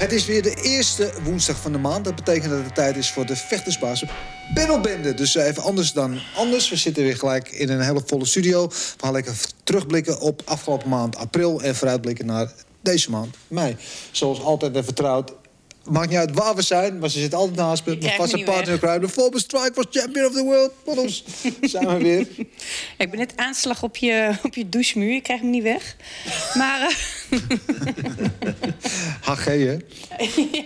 Het is weer de eerste woensdag van de maand. Dat betekent dat het tijd is voor de vechtersbazen panelbende. Dus even anders dan anders. We zitten weer gelijk in een hele volle studio. We gaan lekker terugblikken op afgelopen maand april... en vooruitblikken naar deze maand mei. Zoals altijd en vertrouwd Maakt niet uit waar we zijn, maar ze zit altijd naast me. Mijn vaste partner kruiden. De former strike was champion of the world. Bottles. zijn we weer. ik ben net aanslag op je, op je douchemuur. Je krijgt hem niet weg. Maar... Uh... HG, hè?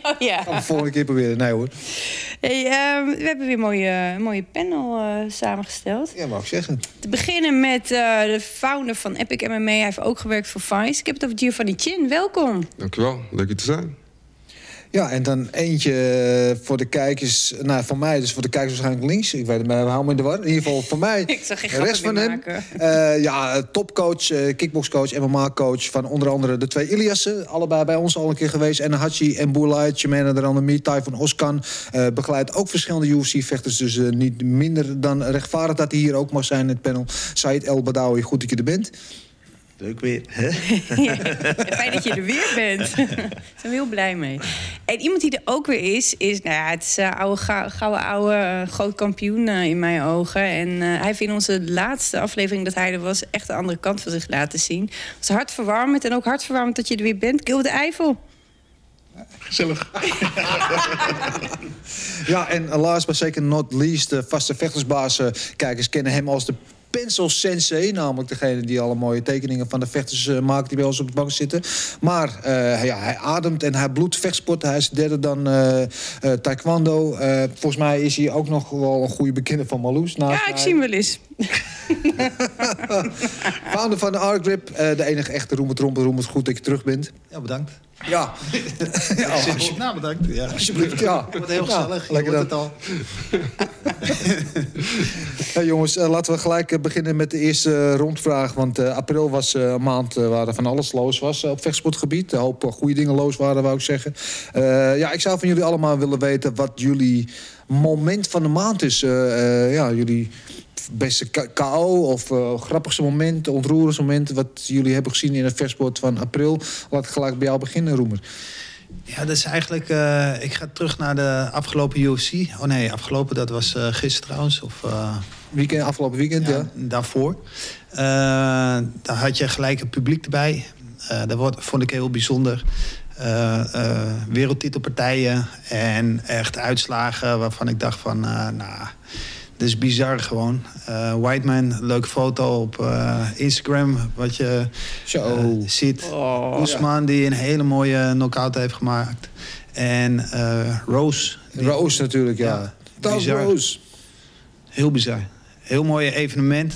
oh, ja. Gaan we volgende keer proberen. Nee, hoor. Hey, uh, we hebben weer een mooie, mooie panel uh, samengesteld. Ja, mag ik zeggen. Te beginnen met uh, de founder van Epic MMA. Hij heeft ook gewerkt voor Vice. Ik heb het over Giovanni Chin. Welkom. Dankjewel. Leuk je te zijn. Ja, en dan eentje eh, voor de kijkers. Nou, voor mij dus voor de kijkers waarschijnlijk links. Ik weet het, maar we houden me in de war. In ieder geval voor mij. Ik zag geen de rest van hem. Uh, ja, topcoach, uh, kickboxcoach, MMA-coach van onder andere de twee Iliassen. Allebei bij ons al een keer geweest. En Hachi en Boulay, Chimena de Randami, van Oskan. Uh, begeleidt ook verschillende UFC-vechters. Dus niet minder dan rechtvaardig dat hij hier ook mag zijn in het panel. Said El Badawi, goed dat je er bent. Leuk weer. Hè? ja, fijn dat je er weer bent. Daar zijn we heel blij mee. En iemand die er ook weer is, is nou ja, het is uh, oude, gouden oude uh, groot kampioen uh, in mijn ogen. En hij heeft in onze laatste aflevering dat hij er was... echt de andere kant van zich laten zien. Het was hartverwarmend en ook hartverwarmend dat je er weer bent. Gilde Eiffel. Gezellig. ja, en last but zeker not least, de vaste vechtersbaas. kijkers kennen hem als de Pencil Sensei. Namelijk degene die alle mooie tekeningen van de vechters uh, maakt... die bij ons op de bank zitten. Maar uh, ja, hij ademt en hij bloedt vechtsport. Hij is derde dan uh, taekwondo. volgens mij is hij ook nog wel een goede bekende van Marloes. Ja, ik zie hem wel eens. Founder van de Argrip. de enige echte Roemert Rompel. Goed dat je terug bent. Ja, bedankt. Ja. ja alsjeblieft. Nou, bedankt. Ja. Alsjeblieft, ja. Het wordt heel gezellig. Ja, lekker het al. hey, jongens, uh, laten we gelijk beginnen met de eerste rondvraag. Want uh, april was uh, een maand waar er van alles los was op vechtsportgebied. Een hoop goede dingen los waren, wou ik zeggen. ja, ik zou van jullie allemaal willen weten wat jullie moment van de maand is. ja, jullie beste KO of uh, grappigste moment, ontroerendste moment... wat jullie hebben gezien in het versport van april. Laat ik gelijk bij jou beginnen, Roemer. Ja, dat is eigenlijk... Uh, ik ga terug naar de afgelopen UFC. Oh nee, afgelopen, dat was uh, gisteren trouwens. Of, weekend, afgelopen weekend, ja. ja. Daarvoor. daar had je gelijk het publiek erbij. dat vond ik heel bijzonder. wereldtitelpartijen en echt uitslagen waarvan ik dacht van... nou is bizar gewoon. Uh, Whiteman, leuke foto op uh, Instagram. Wat je uh, ziet. Oh, Oesman, ja. die een hele mooie knockout heeft gemaakt. En Rose. Die, Rose natuurlijk, ja. ja Rose. Heel bizar. Heel mooi evenement.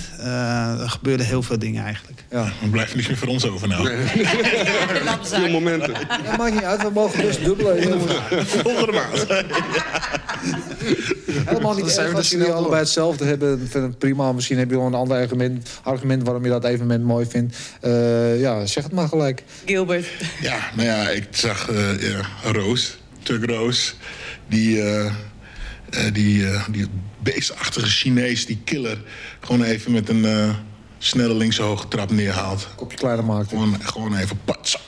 er gebeurden heel veel dingen eigenlijk. Ja. Dan blijft niet meer voor ons over nou. Veel momenten. Dat maakt niet uit, we mogen dus dubbelen. Volgende maand. Helemaal niet erg als jullie allebei hetzelfde hebben. Vind het prima. Misschien heb je wel een ander argument, argument waarom je dat evenement mooi vindt. Uh, ja, zeg het maar gelijk. Gilbert. Ja, nou ja, ik zag uh, ja, Roos, Tug Roos. Die... Uh, die, uh, die beestachtige Chinees, die killer, gewoon even met een uh, snelle linkse hoge trap neerhaalt. Kopje kleiner maakt. Gewoon, gewoon even patsa.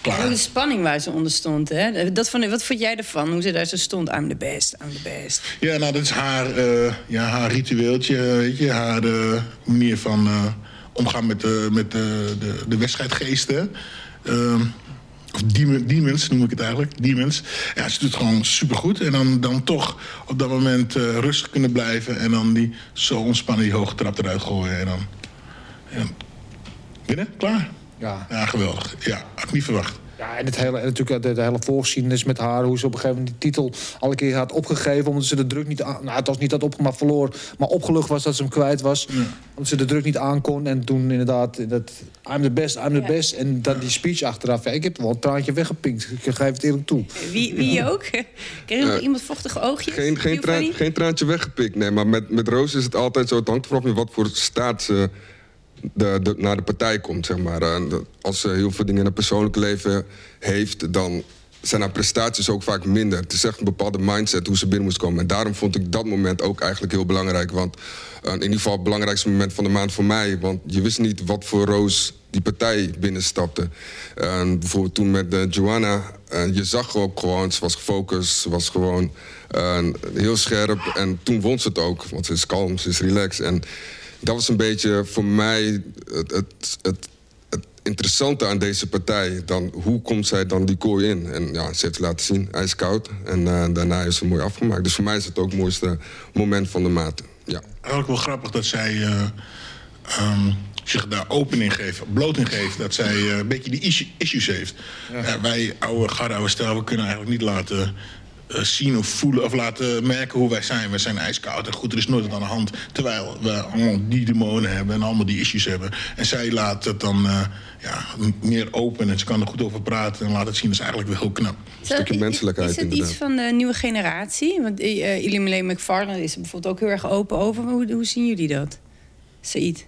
Klaar. de spanning waar ze onder stond. Hè? Dat vond, wat vond jij ervan? Hoe ze daar zo stond? I'm the best, I'm the best. Ja, nou, dat is haar, uh, ja, haar ritueeltje. Weet je, haar uh, manier van uh, omgaan met, de, met de, de, de wedstrijdgeesten. Ehm, of demons noem ik het eigenlijk. Demons. Ja, ze doet het gewoon supergoed. En dan, dan toch op dat moment rustig kunnen blijven. En dan die zo ontspannen die hoge trap eruit gooien. En dan, Binnen? Klaar? Ja. Ja, geweldig. Ja, had ik niet verwacht. Ja, en het hele, en natuurlijk de, de hele voorgeschiedenis met haar. Hoe ze op een gegeven moment die titel alle keer had opgegeven. Omdat ze de druk niet aan... Nou, het was niet dat op, maar verloor. Maar opgelucht was dat ze hem kwijt was. Omdat ze de druk niet aankon. En toen inderdaad, dat, I'm the best, I'm the Ja. best. En dan die speech achteraf. Ja, ik heb wel een traantje weggepinkt. Ik geef het eerlijk toe. Wie, wie ook? Kreeg nog iemand vochtige oogjes? Geen, geen, traan, geen traantje weggepikt, nee. Maar met, met Roos is het altijd zo. Het hangt wat voor staat ze de, de, naar de partij komt, zeg maar. Als ze heel veel dingen in haar persoonlijke leven heeft... dan zijn haar prestaties ook vaak minder. Het is echt een bepaalde mindset hoe ze binnen moest komen. En daarom vond ik dat moment ook eigenlijk heel belangrijk. Want eh, in ieder geval het belangrijkste moment van de maand voor mij. Want je wist niet wat voor Roos die partij binnenstapte. En bijvoorbeeld toen met eh, Joanna. en je zag ook gewoon, ze was gefocust. Ze was gewoon eh, heel scherp. En toen won ze het ook. Want ze is kalm, ze is relaxed. En dat was een beetje voor mij het, het, het, het interessante aan deze partij. Dan, hoe komt zij dan die kooi in? En ja, ze heeft het laten zien, ijskoud. En eh, daarna is ze mooi afgemaakt. Dus voor mij is het ook het mooiste moment van de maand. Ja. Eigenlijk wel grappig dat zij eh, ehm, zich daar open in geeft, bloot in geeft. Dat zij eh, een beetje die issue- issues heeft. Ja, wij, oude garde, oude stijl, we kunnen eigenlijk niet laten zien of voelen of laten merken hoe wij zijn. We zijn ijskoud en goed, er is nooit wat aan de hand. Terwijl we allemaal die demonen hebben en allemaal die issues hebben. En zij laat het dan eh, ja, meer open en ze kan er goed over praten en laat het zien. Dat is eigenlijk wel heel knap. Zo, stukje menselijkheid, Is het inderdaad. iets van de nieuwe generatie? Want uh, Illuminate McFarlane is er bijvoorbeeld ook heel erg open over. Hoe, hoe zien jullie dat? Said?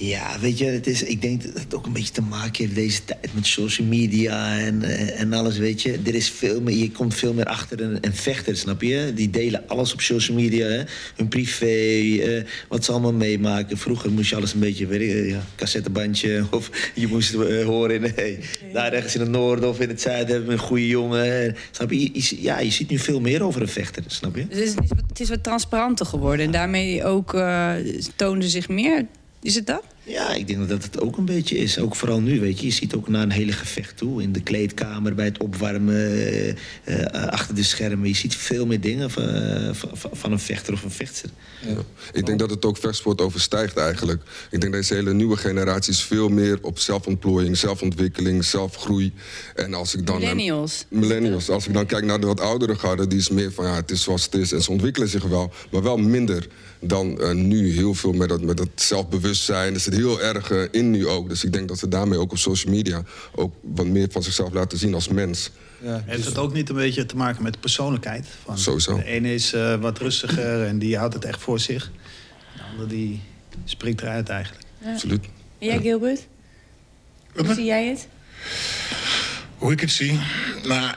Ja, weet je, het is, ik denk dat het ook een beetje te maken heeft deze tijd met social media en, eh, en alles, weet je. Er is veel meer, je komt veel meer achter een, een vechter, snap je? Die delen alles op social media, hè? hun privé, eh, wat ze allemaal meemaken. Vroeger moest je alles een beetje, weet je, ja, cassettebandje of je moest eh, horen, nee, daar ergens in het noorden of in het zuiden hebben we een goede jongen. Eh, Snap je? Ja, je ziet nu veel meer over een vechter, snap je? Dus het, is het is wat transparanter geworden. En daarmee ook uh, ze zich meer. Is het dat? Ja, ik denk dat het ook een beetje is. Ook vooral nu, weet je. Je ziet ook naar een hele gevecht toe. In de kleedkamer, bij het opwarmen, eh, eh, achter de schermen. Je ziet veel meer dingen van, eh, van, van een vechter of een vechtster. Ja. Ik denk dat het ook vechtsport overstijgt eigenlijk. Ik denk dat deze hele nieuwe generatie is veel meer op zelfontplooiing, zelfontwikkeling, zelfgroei. En als ik dan... Millennials. millennials. Als ik dan kijk naar de wat oudere garde, die is meer van ja, het is zoals het is. En ze ontwikkelen zich wel, maar wel minder dan uh, nu. Heel veel met dat, met dat zelfbewustzijn. Er zit heel erg uh, in nu ook. Dus ik denk dat ze daarmee ook op social media ook wat meer van zichzelf laten zien als mens. Ja, Heeft het ook niet een beetje te maken met de persoonlijkheid? Van Sowieso. De ene is uh, wat rustiger en die houdt het echt voor zich. De andere die springt eruit eigenlijk. Ja. Absoluut. En jij, Gilbert? Hoe zie jij het? Hoe ik het zie? Nou, aan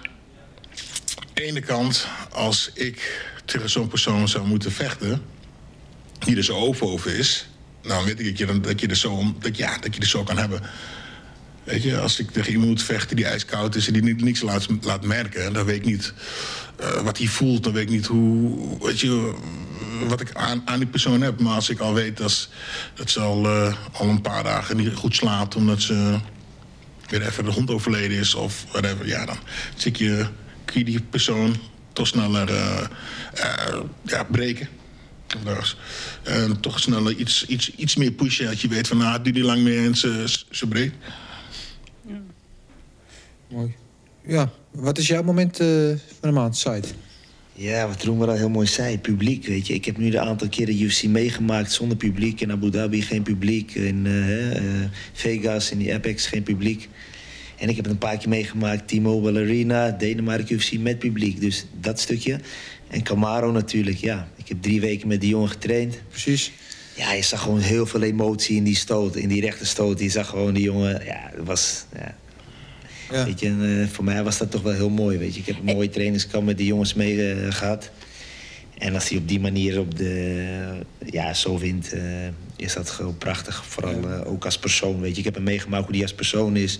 de ene kant, als ik tegen zo'n persoon zou moeten vechten... die er zo open over is... dan weet ik je, dat je, er, zo, dat, ja, dat je er zo kan hebben. Weet je, als ik tegen iemand moet vechten die ijskoud is... en die niks laat, laat merken, dan weet ik niet uh, wat hij voelt. Dan weet ik niet hoe, weet je, wat ik aan, aan die persoon heb. Maar als ik al weet dat, dat ze al, uh, al een paar dagen niet goed slaapt... omdat ze weer even de hond overleden is of whatever... ja, dan zit je, kun je die persoon toch sneller uh, ja, breken. En toch sneller iets, iets, iets meer pushen. Dat je weet van, nou, niet lang meer en ze, ze breekt. Ja. Mooi. Ja, wat is jouw moment uh, van de maand, site? Ja, wat Roemer al heel mooi zei, publiek, weet je. Ik heb nu de aantal keren UFC meegemaakt zonder publiek. In Abu Dhabi geen publiek, in uh, uh, Vegas, in die Apex geen publiek. En ik heb het een paar keer meegemaakt, T-Mobile Arena, Denemarken UFC met publiek. Dus dat stukje. En Camaro natuurlijk, ja. Ik heb drie weken met die jongen getraind. Precies. Ja, je zag gewoon heel veel emotie in die stoot, in die rechte stoot. Je zag gewoon die jongen, ja, dat was... Ja. Ja. Weet je, en, uh, voor mij was dat toch wel heel mooi. Weet je. Ik heb een mooie trainingskamp met die jongens mee uh, gehad. En als hij op die manier op de, ja, zo wint, uh, is dat gewoon prachtig. Vooral ook als persoon. Weet je. Ik heb hem meegemaakt hoe hij als persoon is.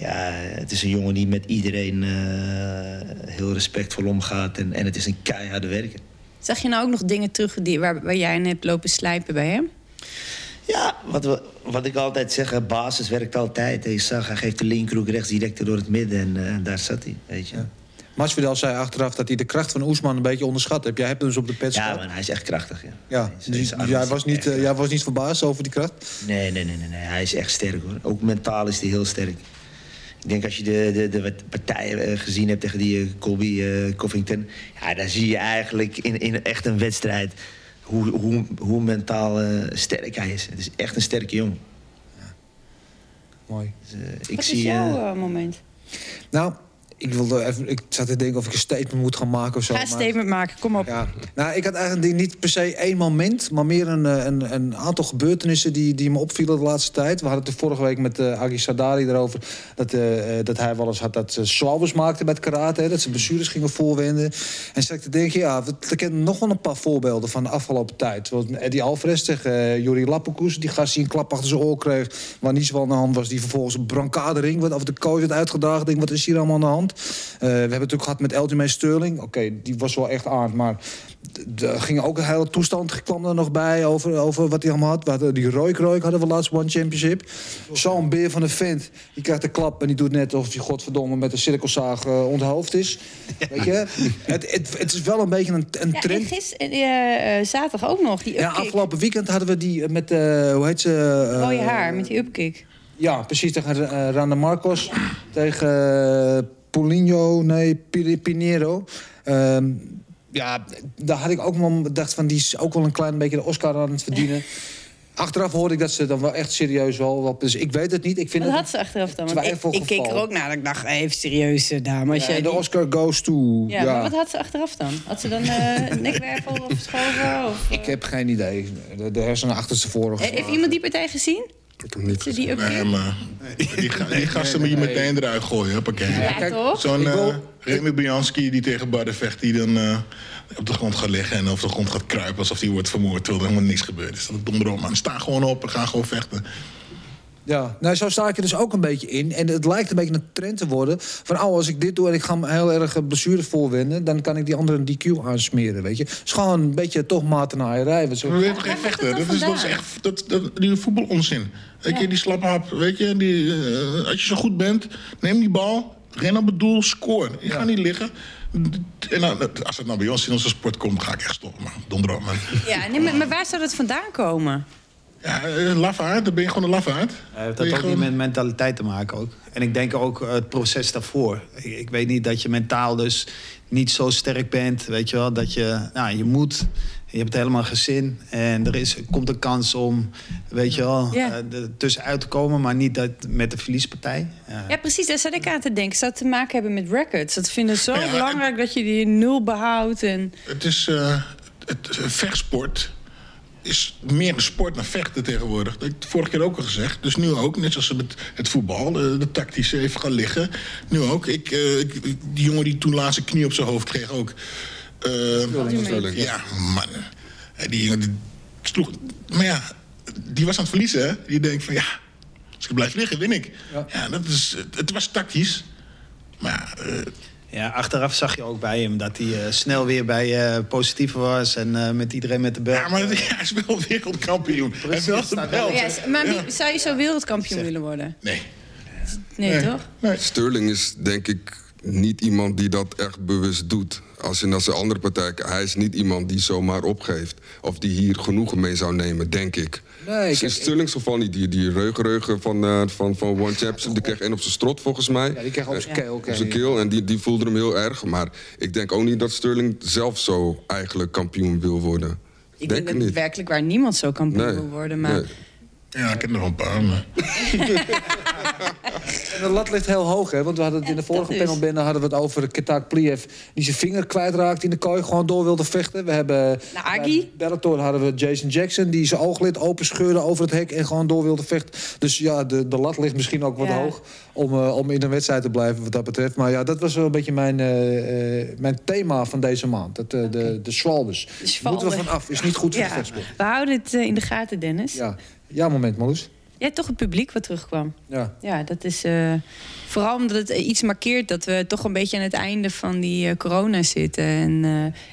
Ja, het is een jongen die met iedereen heel respectvol omgaat. En, en het is een keiharde werker. Zag je nou ook nog dingen terug die, waar, waar jij in hebt lopen slijpen bij hem? Ja, wat, we, wat ik altijd zeg, basis werkt altijd. Je zag, hij geeft de linkerhoek rechts direct door het midden en uh, daar zat hij, weet je. Ja. Masvidal zei achteraf dat hij de kracht van Oesman een beetje onderschat heeft. Jij hebt hem dus op de pet Ja, man, hij is echt krachtig. Ja. Ja, dus jij was, niet, eh, jij was niet verbaasd over die kracht? Nee, nee, nee, nee, nee. Hij is echt sterk hoor. Ook mentaal is hij heel sterk. Ik denk als je de, de, de partijen eh, gezien hebt tegen die eh, Colby eh, Covington. Ja, dan zie je eigenlijk in, in echt een wedstrijd hoe, hoe, hoe mentaal eh, sterk hij is. Het is echt een sterke jongen. Mooi. Dus, eh, ik Wat zie is jouw moment? Nou, ik, wilde even, ik zat te denken of ik een statement moet gaan maken of zo. Ga een statement maken, kom op. Ja, nou, ik had eigenlijk niet per se één moment, maar meer een, eh, een, een aantal gebeurtenissen die, die me opvielen de laatste tijd. We hadden het er vorige week met uh, Agi Sadari erover dat, eh, dat hij wel eens had dat ze maakte bij het karate, hè, dat ze blessures gingen voorwenden. En zat ik te denken, ja, we- ik ken nog wel een paar voorbeelden van de afgelopen tijd. Zoals Eddie Alvarez tegen Juri Lappokus, die gast die een klap achter zijn oor kreeg, waar niets van aan de hand was, die vervolgens een brancardering, wat of de coach werd uitgedaagd. Ik denk, wat is hier allemaal aan de hand? Eh, we hebben het ook gehad met Elgin Sterling. Oké, die was wel echt aan, maar er ging ook een hele toestand kwam er nog bij over, over wat hij allemaal had. We hadden die Royk Royk hadden we laatst One Championship. Zo'n beer van een vent, die krijgt een klap en die doet net alsof hij godverdomme met een cirkelzaag eh onthoofd is. Weet je? Het, het, het is wel een beetje een, een Ja, en trend. gisteren, eh, zaterdag ook nog, die Ja, afgelopen weekend hadden we die met, eh, hoe heet ze? eh, Rode haar, met die upkick. Ja, precies, tegen eh, Randa Marcos. Tegen Paulinho, nee, Pi- Pinheiro. Ehm, ja, daar had ik ook wel gedacht van... die is ook wel een klein beetje de Oscar aan het verdienen. Achteraf hoorde ik dat ze dan wel echt serieus wel... wel- Dus ik weet het niet. Ik vind Wat het had ze achteraf dan? Want ik, ik keek er ook naar. dat Ik dacht, even serieus, eh, dame. Als Ja, de die- Oscar goes to... Ja, Ja, maar wat had ze achteraf dan? Had ze dan eh een nekwervel of schoven? Of, eh? Ik heb geen idee. De, de hersenen achter ze voren. Eh, Heeft iemand die partij gezien? Ik heb niet die? Nee, maar die, ga- die gasten moet je meteen eruit gooien, hoppakee. Ja, toch? Zo'n eh Remy Bianski die tegen Barden vecht... die dan eh, op de grond gaat liggen en op de grond gaat kruipen... alsof hij wordt vermoord, terwijl er helemaal niks gebeurd is. Dat is donder op, man. Sta gewoon op en ga gewoon vechten. Ja, nou, zo sta ik er dus ook een beetje in. En het lijkt een beetje een trend te worden. Van, oh, als ik dit doe en ik ga me heel erg eh, blessures voorwenden... dan kan ik die andere een DQ aansmeren, weet je. Het is gewoon een beetje toch matenaaierij. We weten geen vechten. Dat is, dat is echt dat, dat, die voetbalonzin. Weet je, die slappe hap. Weet je, die, eh, als je zo goed bent, neem die bal, ren op het doel, score. Je gaat niet liggen. En dan, als het nou bij ons in onze sport komt, ga ik echt stoppen, man. Donder op, man. Ja, nee, maar, maar waar zou dat vandaan komen? Ja, een lafaard, dan ben je gewoon een lafaard. Hij heeft Ben dat je ook niet gewoon- met mentaliteit te maken ook. En ik denk ook eh, het proces daarvoor. Ik, ik weet niet dat je mentaal dus niet zo sterk bent. Weet je wel, dat je, nou, je moet. Je hebt helemaal gezin. En er is, komt een kans om, weet je wel, Ja. eh, er tussenuit te komen. Maar niet dat, met de verliespartij. Ja. Ja, precies, daar zat ik aan te denken. Zou het te maken hebben met records? Dat vinden ze zo Ja, belangrijk dat je die nul behoudt. En... Het is eh, het eh, vechtsport is meer een sport dan vechten tegenwoordig. Dat heb ik vorige keer ook al gezegd. Dus nu ook, net zoals met het voetbal, de, de tactische even gaan liggen. Nu ook. Ik, eh, ik, die jongen die toen laatst een knie op zijn hoofd kreeg ook. Eh, Sterling. ja, man. Eh, Die jongen die sloeg... Maar ja, die was aan het verliezen, hè. Die denkt van, ja, als ik blijf liggen, win ik. Ja, dat is, het, het was tactisch. Maar eh, Ja, achteraf zag je ook bij hem dat hij eh, snel weer bij eh positiever was. En eh, met iedereen met de bel. ja, maar hij is wel wereldkampioen. Hij heeft wel de belt. Ja, maar wie, zou je zo wereldkampioen willen worden? Nee. Nee, Nee. toch? Sterling is denk ik niet iemand die dat echt bewust doet. Als je naar zijn andere partij kijkt, hij is niet iemand die zomaar opgeeft. Of die hier genoegen mee zou nemen, denk ik. Nee, ik- in Sterling's geval niet. Die, die reugenreugen van, eh, van, van One Championship, die kreeg één op zijn strot volgens mij. Ja, die kreeg op zijn keel. Op zijn keel en die, die voelde hem heel erg. Maar ik denk ook niet dat Sterling zelf zo eigenlijk kampioen wil worden. Ik denk denk dat niet. werkelijk waar niemand zo kampioen Nee, wil worden. Maar nee. Ja, ik heb er nog een paar. Maar... En de lat ligt heel hoog, hè? Want we hadden het in de vorige dat panel binnen hadden we het over Ketak Pliev... die zijn vinger kwijtraakt in de kooi, gewoon door wilde vechten. We hebben... Nagi. Bij Bellator hadden we Jason Jackson... die zijn ooglid openscheurde over het hek en gewoon door wilde vechten. Dus ja, de, de lat ligt misschien ook wat Ja. hoog... Om, eh, om in een wedstrijd te blijven wat dat betreft. Maar ja, dat was wel een beetje mijn, eh, eh, mijn thema van deze maand. Dat, eh, de, de. Moeten we vanaf. Is niet goed voor de ja, vechtsport. we houden het in de gaten, Dennis. Ja. ja, moment, Marloes. Ja, toch het publiek wat terugkwam. Ja. Ja, dat is eh, vooral omdat het iets markeert dat we toch een beetje aan het einde van die eh, corona zitten. En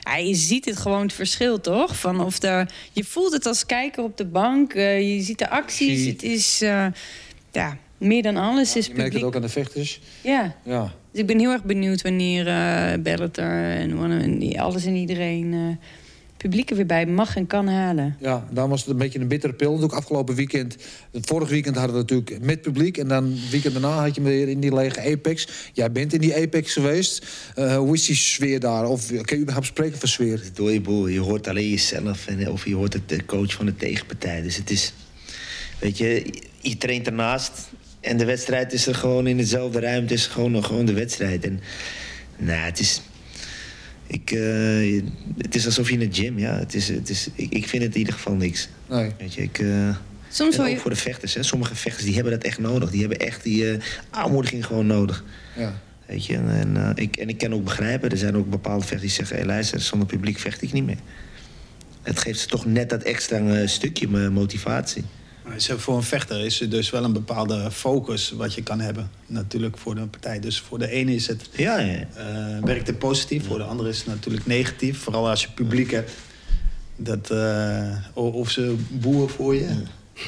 ja, je ziet het gewoon het verschil, toch? Van of de, je voelt het als kijker op de bank, je ziet de acties. Zie. Het is, ja, Meer dan alles is Je merkt het publiek. ook aan de vechters. Ja. Ja. Dus ik ben heel erg benieuwd wanneer Bellator en, en die- alles en iedereen publiek er weer bij mag en kan halen. Ja, daar was het een beetje een bittere pil. Ook afgelopen weekend, het vorig weekend hadden we natuurlijk met publiek. En dan weekend daarna had je me weer in die lege Apex. Jij bent in die Apex geweest. Eh, hoe is die sfeer daar? Of kun je überhaupt spreken van sfeer? Door je boel. Je hoort alleen jezelf en, of je hoort het de coach van de tegenpartij. Dus het is, weet je, je traint ernaast. En de wedstrijd is er gewoon in dezelfde ruimte. is gewoon, nog gewoon de wedstrijd. En nou, het is, ik, eh, het is alsof je in een gym, ja. Het is, het is, ik, ik vind het in ieder geval niks. Nee. Weet je, ik... eh, Soms en ook je... voor de vechters, hè. Sommige vechters die hebben dat echt nodig. Die hebben echt die eh, aanmoediging gewoon nodig. Ja. Weet je, en, eh, ik, en ik kan ook begrijpen, er zijn ook bepaalde vechters die zeggen... Hé, luister, zonder publiek vecht ik niet meer. Het geeft ze toch net dat extra eh, stukje motivatie. Voor een vechter is er dus wel een bepaalde focus wat je kan hebben. Natuurlijk voor de partij. Dus voor de ene is het, Ja, ja. eh, werkt het positief, voor de andere is het natuurlijk negatief. Vooral als je publiek hebt. Dat, eh, of ze boeren voor je.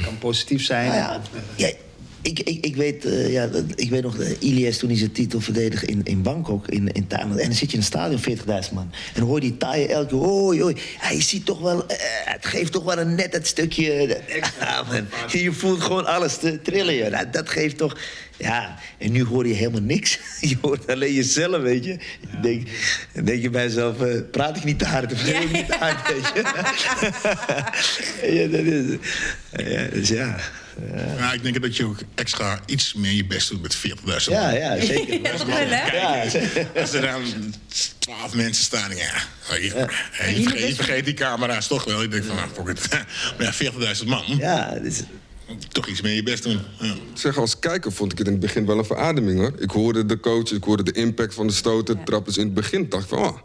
Kan positief zijn. Nou ja, ja, ik, ik, ik, weet, eh, ja, dat- ik weet nog, uh, Ilias toen hij zijn titel verdedigde in, in Bangkok, in, in Thailand. En dan zit je in een stadion, 40.000 man. En hoor je die Thai elke keer, oei, oei. Je ziet toch wel, eh, het geeft toch wel een net het stukje... man. Je voelt gewoon alles te trillen, joh. Nou, dat geeft toch... Ja, en nu hoor je helemaal niks. Je hoort alleen jezelf, weet je. Dan denk, dan denk je bij jezelf, eh, praat ik niet te hard of schreeuw ik niet te hard, weet je. ja, dat is... Ja, dus ja... Ja, ik denk dat je ook extra iets meer je best doet met 40.000 Ja, man. ja, zeker. Ja, toch wel, hè? Ja, zeker. Als er dan 12 mensen staan, ja. Je, je, vergeet, je vergeet die camera's toch wel. Ik denk van, nou, fuck it. Maar ja, 40.000 man. Ja, dus, Toch iets meer je best doen. Ja. Zeg, als kijker vond ik het in het begin wel een verademing hoor. Ik hoorde de coach, ik hoorde de impact van de stoten, trappen. Dus in het begin dacht ik van, oh,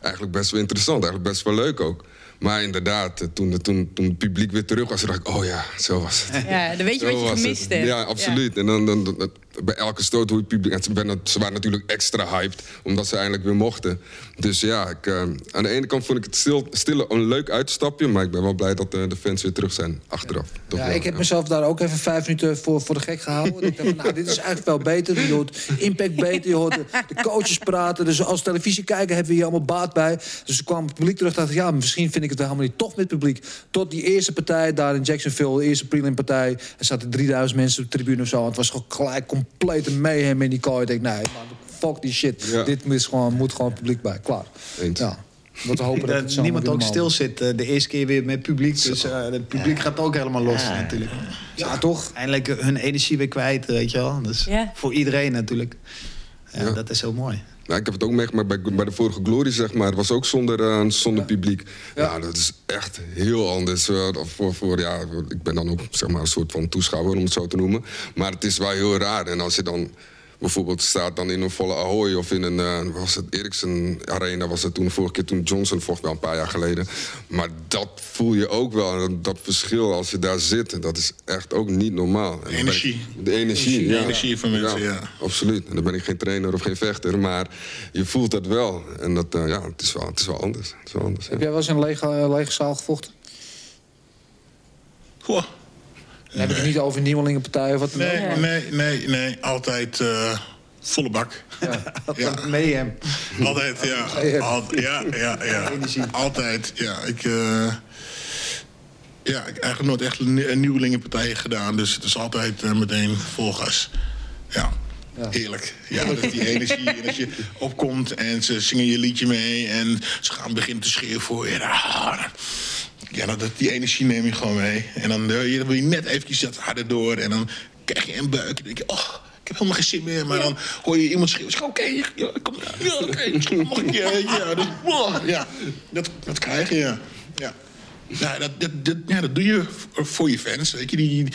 eigenlijk best wel interessant, eigenlijk best wel leuk ook. Maar inderdaad, eh, toen, toen, toen het publiek weer terug was, dacht ik, oh ja, zo was het. Ja, dan weet je Zo wat je gemist hebt. Ja, absoluut. En dan, dan, dan- bij elke stoot hoe het publiek... en Ze, ben- ze waren natuurlijk extra hyped, omdat ze eindelijk weer mochten. Dus ja, ik, eh, aan de ene kant vond ik het stil, stille een leuk uitstapje... maar ik ben wel blij dat eh, de fans weer terug zijn, achteraf. Toch Ja, wel, ik heb ja. mezelf daar ook even vijf minuten voor, voor de gek gehouden. ik dacht van, nou, dit is eigenlijk wel beter. Je hoort impact beter, je hoort de, de coaches praten. Dus als televisiekijker hebben we hier allemaal baat bij. Dus toen kwam het publiek terug dacht ja, misschien vind ik het wel helemaal niet tof met publiek. Tot die eerste partij daar in Jacksonville, de eerste prelim-partij... er zaten 3000 mensen op de tribune of zo. Het was gewoon gelijk compleet een mayhem in die kooi. Ik denk, nee, man, fuck die shit. Ja. Dit is gewoon, moet gewoon publiek bij. Klaar. Eens. Ja. Dat we hopen dat, Dat het zo niemand ook stil zit. eh, de eerste keer weer met publiek. Dus eh, het publiek gaat ook helemaal los natuurlijk. wordt. Ja, toch? Eindelijk hun energie weer kwijt, weet je wel. Dus Ja. voor iedereen natuurlijk. Ja, Ja. Dat is heel mooi. Nou, ik heb het ook meegemaakt bij, bij de vorige Glory, zeg maar. Het was ook zonder, eh, zonder publiek. Ja. dat is echt heel anders. voor, voor, ja, ik ben dan ook zeg maar, een soort van toeschouwer, om het zo te noemen. Maar het is wel heel raar. En als je dan bijvoorbeeld staat dan in een volle Ahoy... of in een, eh, was het Ericsson Arena, was het toen de vorige keer... toen Johnson vocht wel een paar jaar geleden. Maar dat voel je ook wel. Dat, dat verschil als je daar zit, dat is echt ook niet normaal. Ik- energie. De energie, De ja. energie van mensen, ja. Absoluut. En dan ben ik geen trainer of geen vechter, maar je voelt dat wel. En dat, eh, ja, het is wel, het is wel anders. Het is wel anders ja. Heb jij wel eens in een lege, eh, lege zaal gevochten? Goh. Dan heb ik het niet over nieuwelingenpartijen of wat dan. Nee, Ja. nee, nee, nee. Altijd eh, volle bak. Ja. Mayhem. Altijd, ja. Ja. Al- ja, ja, ja. Energie. Altijd, ja. Ik, eh, ja, ik heb eigenlijk nooit echt een nieuwelingenpartij gedaan. Dus het is altijd eh, meteen vol gas. Ja. Heerlijk. Ja, dat die energie. En als je opkomt en ze zingen je liedje mee... en ze gaan beginnen te schreeuwen voor je. Ja, dat, die energie neem je gewoon mee. En dan, eh, wil je net eventjes dat harder door. En dan krijg je een buik. En dan denk je, oh, ik heb helemaal geen zin meer. Maar dan hoor je iemand schreeuwen. Oké, ja, kom, ja, oké, misschien mag ik je. weet je, Ja, dus, oh, ja dat, dat krijg je, ja. ja. Dat, dat, dat, ja, dat doe je voor- voor je fans. Weet je, die,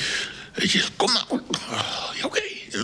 weet je kom nou. Oh, ja, oké.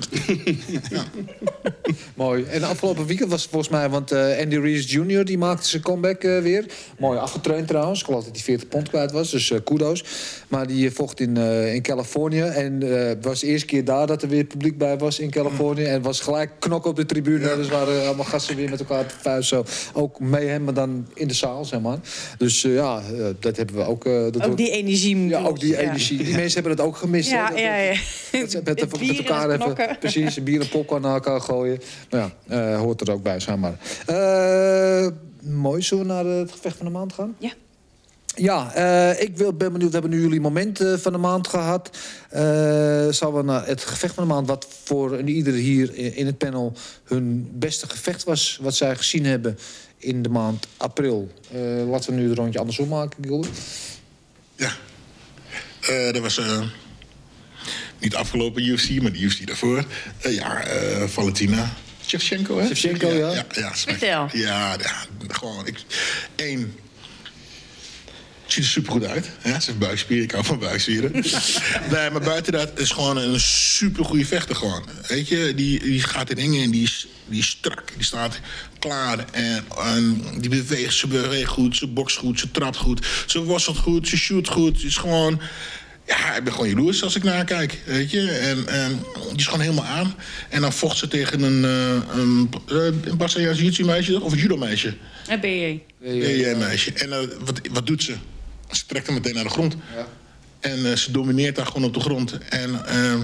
Mooi. En afgelopen weekend was het volgens mij, want eh, Andy Reese Jr. die maakte zijn comeback eh, weer. Mooi afgetraind trouwens. Ik geloof dat hij 40 pond kwijt was, dus eh, kudos. Maar die vocht in, eh, in Californië. En eh, het was de eerste keer daar dat er weer publiek bij was in Californië. En het was gelijk knok op de tribune. Dus waren allemaal gasten weer met elkaar te vuist. Zo. Ook mee hem, maar dan in de zaal, zeg maar. Dus eh, ja, dat hebben we ook. eh, dat Ook wordt- die energie. ja, ook die Ja. energie. Die mensen hebben het ook gemist. Ja, hè? Dat- ja, ja. dat ze met, Het met bier en elkaar even, precies, een bier en popcorn naar elkaar gooien. Maar ja, eh, hoort er ook bij, zeg maar. Eh, mooi, zullen we naar het gevecht van de maand gaan? Ja. Ja, eh, ik wil, ben benieuwd. We hebben nu jullie moment eh, van de maand gehad. Eh zullen we naar het gevecht van de maand... wat voor een ieder hier in in het panel hun beste gevecht was... wat zij gezien hebben in de maand april. Eh, laten we nu het rondje andersom maken, Gilder. Ja. Eh, dat was eh, niet de afgelopen UFC, maar de UFC daarvoor. Eh, ja, eh, Valentina Shevchenko, hè? Shevchenko, ja. Ja, ja, Vertel. Ja, ja, gewoon. Ik, één. Ziet er supergoed uit. Ja, ze heeft buikspieren. Ik hou van buikspieren. nee, maar buiten dat is gewoon een supergoeie vechter gewoon. Weet je, die, die gaat in dingen en die is, die is strak. Die staat klaar en, en die beweegt. Ze beweegt goed, ze bokst goed, ze trapt goed. Ze worstelt goed, ze shoot goed. Ze is gewoon... Ja, ik ben gewoon jaloers als ik naar haar kijk, weet je. En, en die is gewoon helemaal aan. En dan vocht ze tegen een, eh een, eh, een Braziliaans jiu-jitsu-meisje of een judo-meisje. En ben je? BJ-meisje. En eh, wat, wat doet ze? Ze trekt hem meteen naar de grond. En eh, ze domineert daar gewoon op de grond. En eh,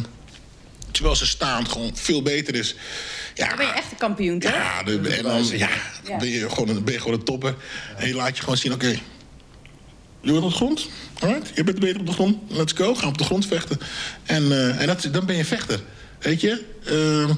terwijl ze staand gewoon veel beter is. Ja, Dan ben je echt een kampioen, toch? ja, de, en dan ja, Ja. Ben, je gewoon een, ben je gewoon een topper. En je laat je gewoon zien, oké... je wordt op de grond, alright? je bent beter op de grond, let's go, gaan op de grond vechten. En, eh, en dat, dan ben je vechter, weet je? Eh,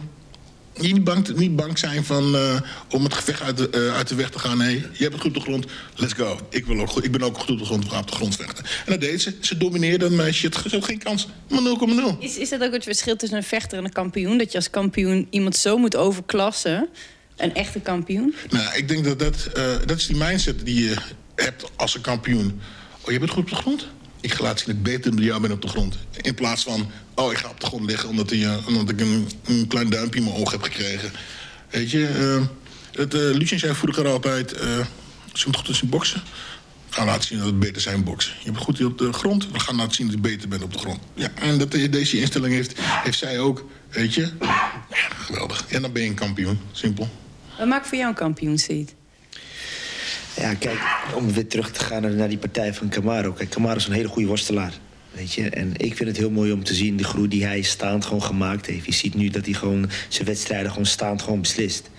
niet bang, niet bang zijn van, eh, om het gevecht uit de, eh, uit de weg te gaan. Nee, je hebt het goed op de grond, let's go. Ik, wil ook, goed- ik ben ook goed op de grond, we gaan op de grond vechten. En dat deed ze. Ze domineerde een meisje, het had geen kans. Maar 0,0. Is, is dat ook het verschil tussen een vechter en een kampioen? Dat je als kampioen iemand zo moet overklassen? Een echte kampioen? Nou, ik denk dat dat, dat is die mindset die je hebt als een kampioen. Oh, je bent goed op de grond? Ik ga laten zien dat ik beter ben op de grond. In plaats van, oh, ik ga op de grond liggen omdat, eh, omdat ik een, klein duimpje in mijn oog heb gekregen. Weet je, eh het, eh Lucien zei vroeger altijd, als je goed is in boksen, ga laten zien dat het beter zijn boksen. Je bent goed op de grond, we gaan laten zien dat je beter bent op de grond. Ja, en dat, deze instelling heeft, heeft zij ook, weet je. Ja, geweldig. En dan ben je een kampioen, simpel. Wat maakt voor jou een kampioen, Seed? Ja, kijk, om weer terug te gaan naar, die partij van Camaro. Kijk, Camaro is een hele goede worstelaar. Weet je? En ik vind het heel mooi om te zien de groei die hij staand gewoon gemaakt heeft. Je ziet nu dat hij gewoon zijn wedstrijden gewoon staand gewoon beslist.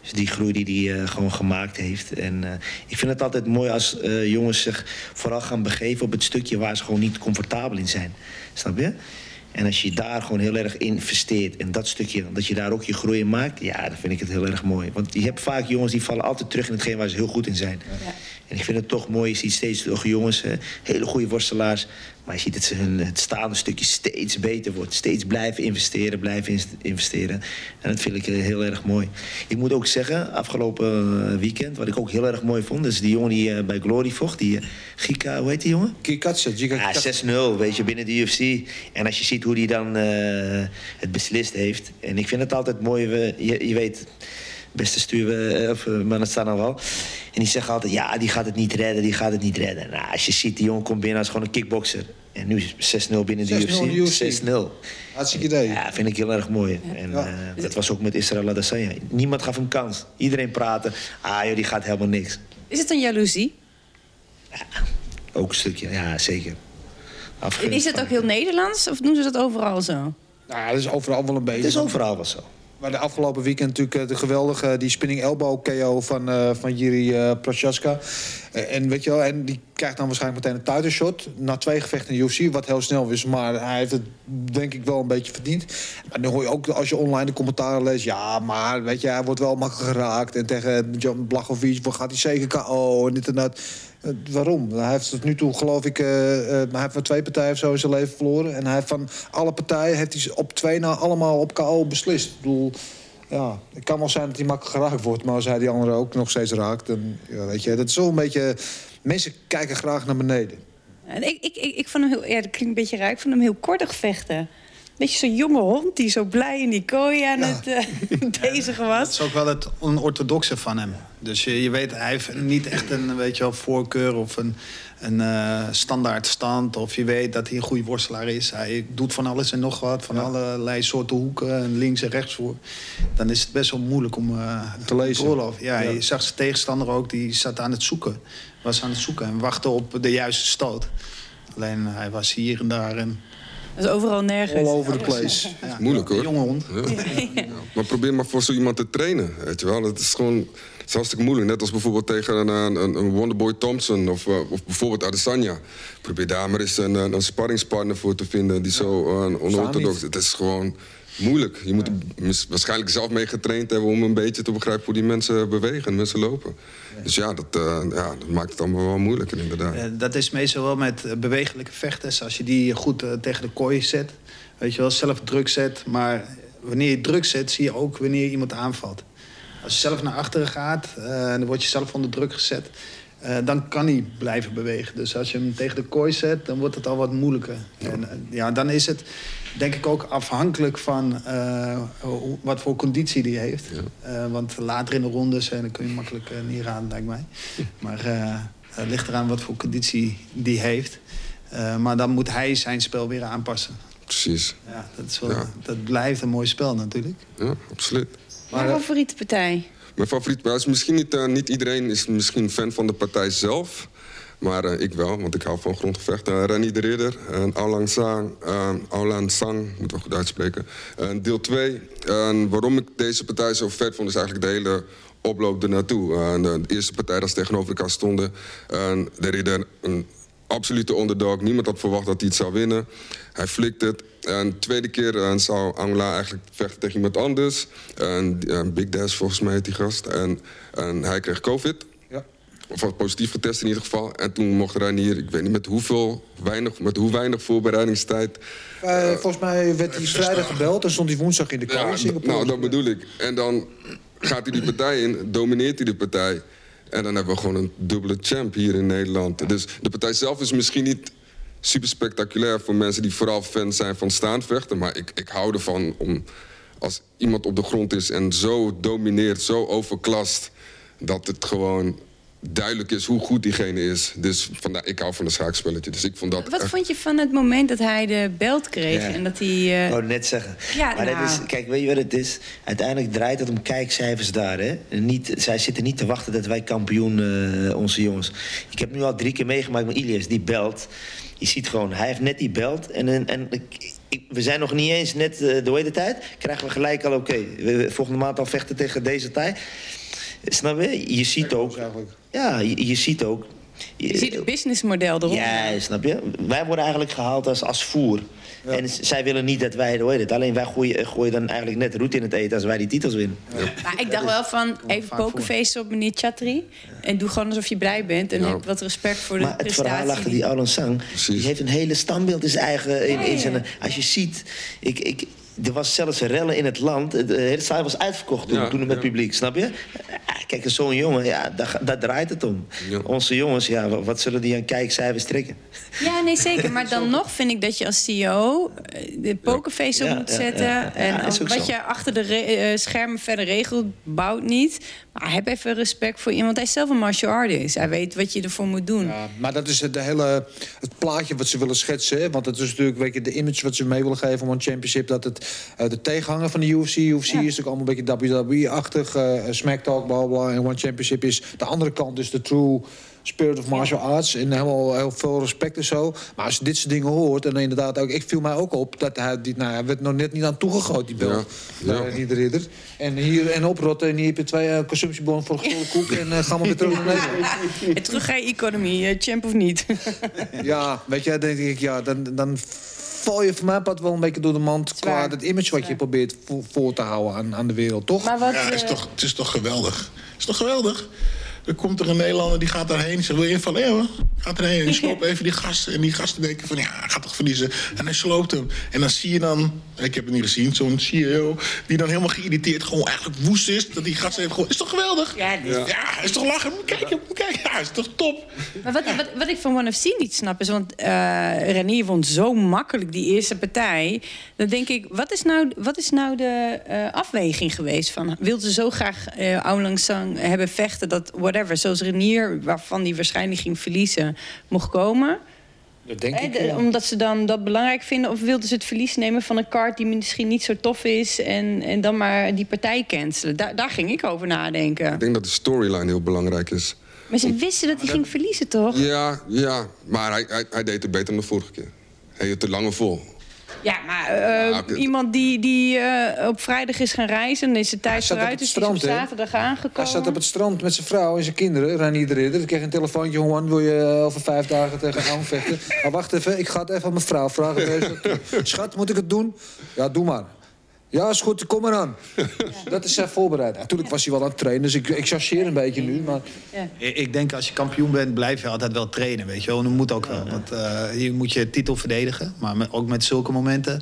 Dus die groei die hij eh, gewoon gemaakt heeft. En eh, ik vind het altijd mooi als eh, jongens zich vooral gaan begeven op het stukje waar ze gewoon niet comfortabel in zijn. Snap je? En als je daar gewoon heel erg investeert en dat stukje, dat je daar ook je groei in maakt, ja, dan vind ik het heel erg mooi. Want je hebt vaak jongens die vallen altijd terug in hetgeen waar ze heel goed in zijn. En ik vind het toch mooi, je ziet steeds toch jongens, hele goede worstelaars, maar je ziet dat ze hun, het staande stukje steeds beter wordt. Steeds blijven investeren, blijven investeren. En dat vind ik eh, heel erg mooi. Ik moet ook zeggen, afgelopen eh, weekend, wat ik ook heel erg mooi vond, is die jongen die eh, bij Glory vocht, die Gika, hoe heet die jongen? Kikatsa, Giga Ja, 6-0, weet je, binnen de UFC. En als je ziet hoe die dan het beslist heeft. En ik vind het altijd mooi, je, je weet, beste stuur we, eh, of, eh, maar dat staat nou wel. En die zeggen altijd, ja, die gaat het niet redden, die gaat het niet redden. Nou, als je ziet, die jongen komt binnen als gewoon een kickboxer. En nu is 6-0 binnen de 6-0 in de UFC. UFC. 6-0. Hartstikke idee. Ja, vind ik heel erg mooi. En Ja. eh, dat was ook met Israël Adesanya. Niemand gaf hem kans. Iedereen praatte, ah joh, die gaat helemaal niks. Is het een jaloezie? Ook een stukje, ja, zeker. Afgunst En is het ook heel Nederlands of doen ze dat overal zo? Nou, dat is overal wel een beetje. Het is overal wel zo. Maar de afgelopen weekend natuurlijk eh, de geweldige die spinning elbow KO van, eh van Jiri eh Prochaska. Eh, en weet je wel, en die krijgt dan waarschijnlijk meteen een title shot. Na twee gevechten in UFC, wat heel snel is. Maar hij heeft het denk ik wel een beetje verdiend. Maar dan hoor je ook als je online de commentaren leest. Ja, maar weet je, hij wordt wel makkelijk geraakt. En tegen John Blachowicz gaat hij zeker KO en dit en dat. Eh, waarom? Hij heeft tot nu toe, geloof ik, eh, eh, hij heeft maar twee partijen of zo in zijn leven verloren. En hij heeft van alle partijen heeft hij op twee na allemaal op KO beslist. Ik bedoel, ja, het kan wel zijn dat hij makkelijk geraakt wordt, maar als hij die andere ook nog steeds raakt, dan ja, weet je, dat is wel een beetje. Mensen kijken graag naar beneden. En ik, ik, ik, ik vond hem heel, ja, dat klinkt een beetje raar. Ik vond hem heel kortig vechten. Beetje zo'n jonge hond die zo blij in die kooi aan het uh, bezig was. Dat is ook wel het onorthodoxe van hem. Dus je, je weet, hij heeft niet echt een weet je wel, voorkeur of een, een uh, standaard stand. Of je weet dat hij een goede worstelaar is. Hij doet van alles en nog wat. Van allerlei soorten hoeken, links en rechts voor. Dan is het best wel moeilijk om uh, te lezen. Ja, ja, je zag zijn tegenstander ook, die zat aan het zoeken. Was aan het zoeken en wachtte op de juiste stoot. Alleen hij was hier en daar en dat is overal nergens. All over the place. Ja, moeilijk hoor. Jonge hond. Ja. Maar probeer maar voor zo iemand te trainen. Weet je wel. Het is gewoon het is hartstikke moeilijk. Net als bijvoorbeeld tegen een, een, een Wonderboy Thompson of, uh, of bijvoorbeeld Adesanya. Probeer daar maar eens een, een sparringspartner voor te vinden die zo uh, onorthodox is. Het is gewoon moeilijk. Je moet er waarschijnlijk zelf mee getraind hebben om een beetje te begrijpen hoe die mensen bewegen, mensen lopen. Dus ja dat, uh, ja, dat maakt het allemaal wel moeilijker inderdaad. Uh, dat is meestal wel met bewegelijke vechters. Als je die goed tegen de kooi zet, weet je wel, zelf druk zet. Maar wanneer je druk zet, zie je ook wanneer iemand aanvalt. Als je zelf naar achteren gaat, dan word je zelf onder druk gezet. Uh, dan kan hij blijven bewegen. Dus als je hem tegen de kooi zet, dan wordt het al wat moeilijker. Ja. En uh, ja, dan is het denk ik ook afhankelijk van uh, wat voor conditie die heeft. Ja. want later in de rondes dan kun je makkelijk niet raden, lijkt mij. Maar het ligt eraan wat voor conditie die heeft. maar dan moet hij zijn spel weer aanpassen. Precies. Ja, dat, is wel, ja. dat blijft een mooi spel natuurlijk. Ja, absoluut. Mijn favoriete partij? Mijn favoriete is misschien niet, uh, niet iedereen is misschien fan van de partij zelf. Maar uh, ik wel, want ik hou van grondgevechten. Uh, Renny de Ridder, uh, Aolan Sang, Aolan Sang, moet wel goed uitspreken. deel 2. waarom ik deze partij zo vet vond, is eigenlijk de hele oploop ernaartoe. de eerste partij dat ze tegenover elkaar stonden. de Ridder, een absolute underdog. Niemand had verwacht dat hij het zou winnen. Hij flikt het. En de tweede keer uh, zou Angela eigenlijk vechten tegen iemand anders. En, uh, Big Dash volgens mij heet die gast. En, en hij kreeg COVID. Of positief getest in ieder geval. En toen mocht Reinier, ik weet niet met hoeveel, weinig, met hoe weinig voorbereidingstijd... Uh, volgens mij werd hij vrijdag gebeld en stond hij woensdag in de kooi ja, in Singapore. Nou, dat bedoel ik. En dan gaat hij die partij in, domineert hij de partij. En dan hebben we gewoon een dubbele champ hier in Nederland. Dus de partij zelf is misschien niet super spectaculair voor mensen die vooral fan zijn van staandvechten. Maar ik, ik hou ervan om als iemand op de grond is en zo domineert, zo overklast, dat het gewoon duidelijk is hoe goed diegene is. Dus vandaar, ik hou van een schaakspelletje. Dus ik vond dat Wat echt... vond je van het moment dat hij de belt kreeg Ja. en dat hij... uh... Ik wou net zeggen. Ja, maar nou. dat is, kijk, weet je wat het is? Uiteindelijk draait het om kijkcijfers daar. Hè? Niet, zij zitten niet te wachten dat wij kampioen, uh, onze jongens. Ik heb nu al drie keer meegemaakt met Ilias, die belt. Je ziet gewoon, hij heeft net die belt. En, en, en ik, ik, we zijn nog niet eens net uh, de hele tijd. Krijgen we gelijk al, oké, okay, volgende maand al vechten tegen deze tijd. Snap je? Je ziet ook... Ja, je, je ziet ook... Je ziet het businessmodel erop. Ja, snap je? Wij worden eigenlijk gehaald als, als voer. Ja. En zij willen niet dat wij, hoe heet het, alleen wij gooien, gooien dan eigenlijk net roet in het eten als wij die titels winnen. Ja. Maar ik dacht wel van, even pokerfeesten op meneer Chatri. En doe gewoon alsof je blij bent. En Ja. heb wat respect voor de Maar het verhaal achter die Alan Sang, die heeft een hele standbeeld in zijn eigen... In, in zijn, als je ziet, ik, ik, er was zelfs rellen in het land. De hele zaal was uitverkocht toen, Ja, toen met ja. publiek, snap je? Kijk, zo'n jongen, ja, daar, daar draait het om. Ja. Onze jongens, ja, wat, wat zullen die aan kijkcijfers trekken? Ja, nee, zeker. Maar dan nog vind ik dat je als CEO eh, de pokerface op Ja, moet ja, zetten. ja, ja. En wat zo. je achter de re- eh, schermen verder regelt, bouwt niet. Maar heb even respect voor iemand. Hij is zelf een martial artist. Hij weet wat je ervoor moet doen. Ja, maar dat is het, hele, het plaatje wat ze willen schetsen. Hè? Want het is natuurlijk weet je, de image wat ze mee willen geven om een championship. Dat het eh, de tegenhanger van de UFC. UFC is natuurlijk allemaal een beetje WWE-achtig. eh smack talk, bla bla. En One Championship is de andere kant, dus de true spirit of martial arts. En helemaal heel veel respect en zo. Maar als je dit soort dingen hoort, en inderdaad ook, ik viel mij ook op dat hij, die, nou, hij werd nog net niet aan toegegooid, die bel. Ja, ja. die de ridder. En hier en oprotten. En hier heb je twee uh, consumptiebonnen voor een koek. En eh, gaan we weer terug naar Nederland. En terug ga je economie, eh, champ of niet. Ja, weet je, dan denk ik, ja, dan, dan val je voor mij part wel een beetje door de mand... qua het image wat je probeert vo- voor te houden aan, aan de wereld, toch? Maar wat, Ja, het is, eh, toch, het is toch geweldig. Het is toch geweldig? Dan komt er een Nederlander die gaat daarheen. Ze wil je invallen? Ja hoor. Gaat erheen. En die sloopt even die gasten. En die gasten denken van ja, hij gaat toch verliezen. En hij sloopt hem. En dan zie je dan, ik heb het niet gezien, zo'n CEO... die dan helemaal geïrriteerd gewoon eigenlijk woest is. Dat die gasten heeft gewoon, is toch geweldig? Ja, dit- Ja, is toch lachen? Moet kijken, moet kijken. Ja, is toch top? Maar wat, wat, wat ik van One of C niet snap is, want eh Renier won zo makkelijk die eerste partij. Dan denk ik, wat is nou, wat is nou de eh, afweging geweest? Van, wilde ze zo graag eh Aung Lang Sang hebben vechten dat whatever, zoals Renier, waarvan die waarschijnlijk ging verliezen, mocht komen? Dat denk ik. ja. Omdat ze dan dat belangrijk vinden? Of wilden ze het verlies nemen van een kaart die misschien niet zo tof is... en, en dan maar die partij cancelen? Daar, daar ging ik over nadenken. Ik denk dat de storyline heel belangrijk is. Maar ze wisten dat hij ging verliezen, toch? Ja, ja. Maar hij, hij, hij deed het beter dan de vorige keer. Hij hield te lange vol. Ja, maar eh, Ja, oké. iemand die, die eh, op vrijdag is gaan reizen... en is de tijd vooruit, het dus die is op strand, zaterdag aangekomen. Hij zat op het strand met zijn vrouw en zijn kinderen, Ranier de Ridder. Ik kreeg een telefoontje, Juan, wil je eh, over vijf dagen tegen Aung vechten? Maar wacht even, ik ga het even aan mijn vrouw vragen. Schat, moet ik het doen? Ja, doe maar. Ja, is goed, kom maar aan. Dat is zijn voorbereid. Natuurlijk was hij wel aan het trainen, dus ik, ik chargeer een beetje nu. Maar Ik ik denk als je kampioen bent, blijf je altijd wel trainen, weet je wel. En dat moet ook wel, want eh, hier moet je titel verdedigen. Maar met- ook met zulke momenten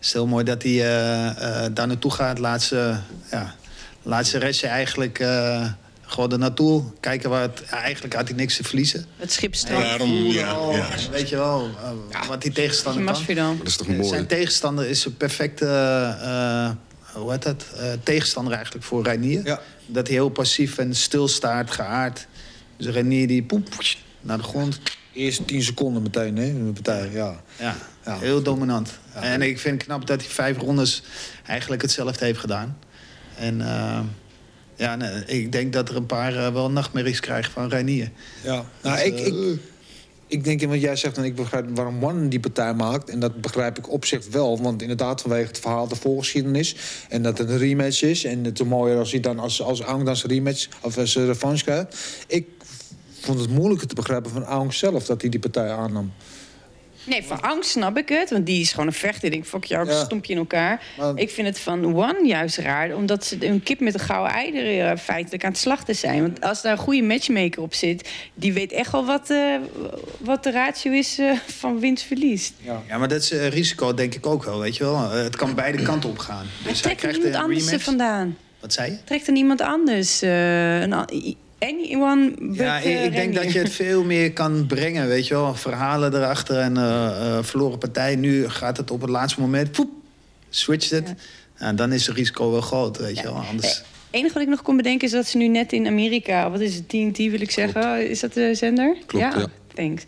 is het heel mooi dat hij eh, eh, daar naartoe gaat. Laat ze, ja, laat ze restje eigenlijk eh, gewoon er naartoe. Kijken waar het... ja, eigenlijk had hij niks te verliezen. Het schip strand. Daarom, ja, Al, ja. Weet je wel, eh, wat die tegenstander kan. Dat is toch Zijn mooi? tegenstander is een perfecte eh, hoe heet dat? Eh, tegenstander eigenlijk voor Reinier. Ja. Dat hij heel passief en stil staat, geaard. Dus Reinier die poep naar de grond. eerst tien seconden meteen, hè, in de partij. Ja. Ja, Ja. heel dominant. En ik vind het knap dat hij vijf rondes eigenlijk hetzelfde heeft gedaan. En eh, ja, nee, ik denk dat er een paar eh, wel nachtmerries krijgen van Reinier. Ja, nou, Dus, ik, eh, ik, ik denk, wat jij zegt, en ik begrijp waarom One die partij maakt. En dat begrijp ik op zich wel. Want inderdaad, vanwege het verhaal, de voorgeschiedenis. En dat het een rematch is. En het is mooier als hij dan als, als Aung dan zijn rematch of als zijn revanche krijgt. Ik vond het moeilijker te begrijpen van Aung zelf dat hij die partij aannam. Nee, van angst snap ik het. Want die is gewoon een vechter. Ik denk, fuck jou, Ja. stomp je in elkaar. Maar- Ik vind het van One juist raar. Omdat ze een kip met een gouden eieren feitelijk aan het slachten zijn. Want als daar een goede matchmaker op zit... die weet echt wel wat, eh, wat de ratio is eh, van winst-verlies. Ja, maar dat is eh, risico denk ik ook wel, weet je wel. Eh, het kan beide kanten op gaan. Dus hij Trekt er krijgt iemand anders er vandaan? Wat zei je? Trekt er niemand anders? eh, een, anyone but, Ja, eh, ik, ik denk dat je het veel meer kan brengen, weet je wel. Verhalen erachter en eh, eh, verloren partij. Nu gaat het op het laatste moment, poep, switcht het. Ja, dan is het risico wel groot, weet je wel. Anders... Het enige wat ik nog kon bedenken is dat ze nu net in Amerika... wat is het, TNT wil ik zeggen? Is dat de zender? Klopt, ja. Thanks.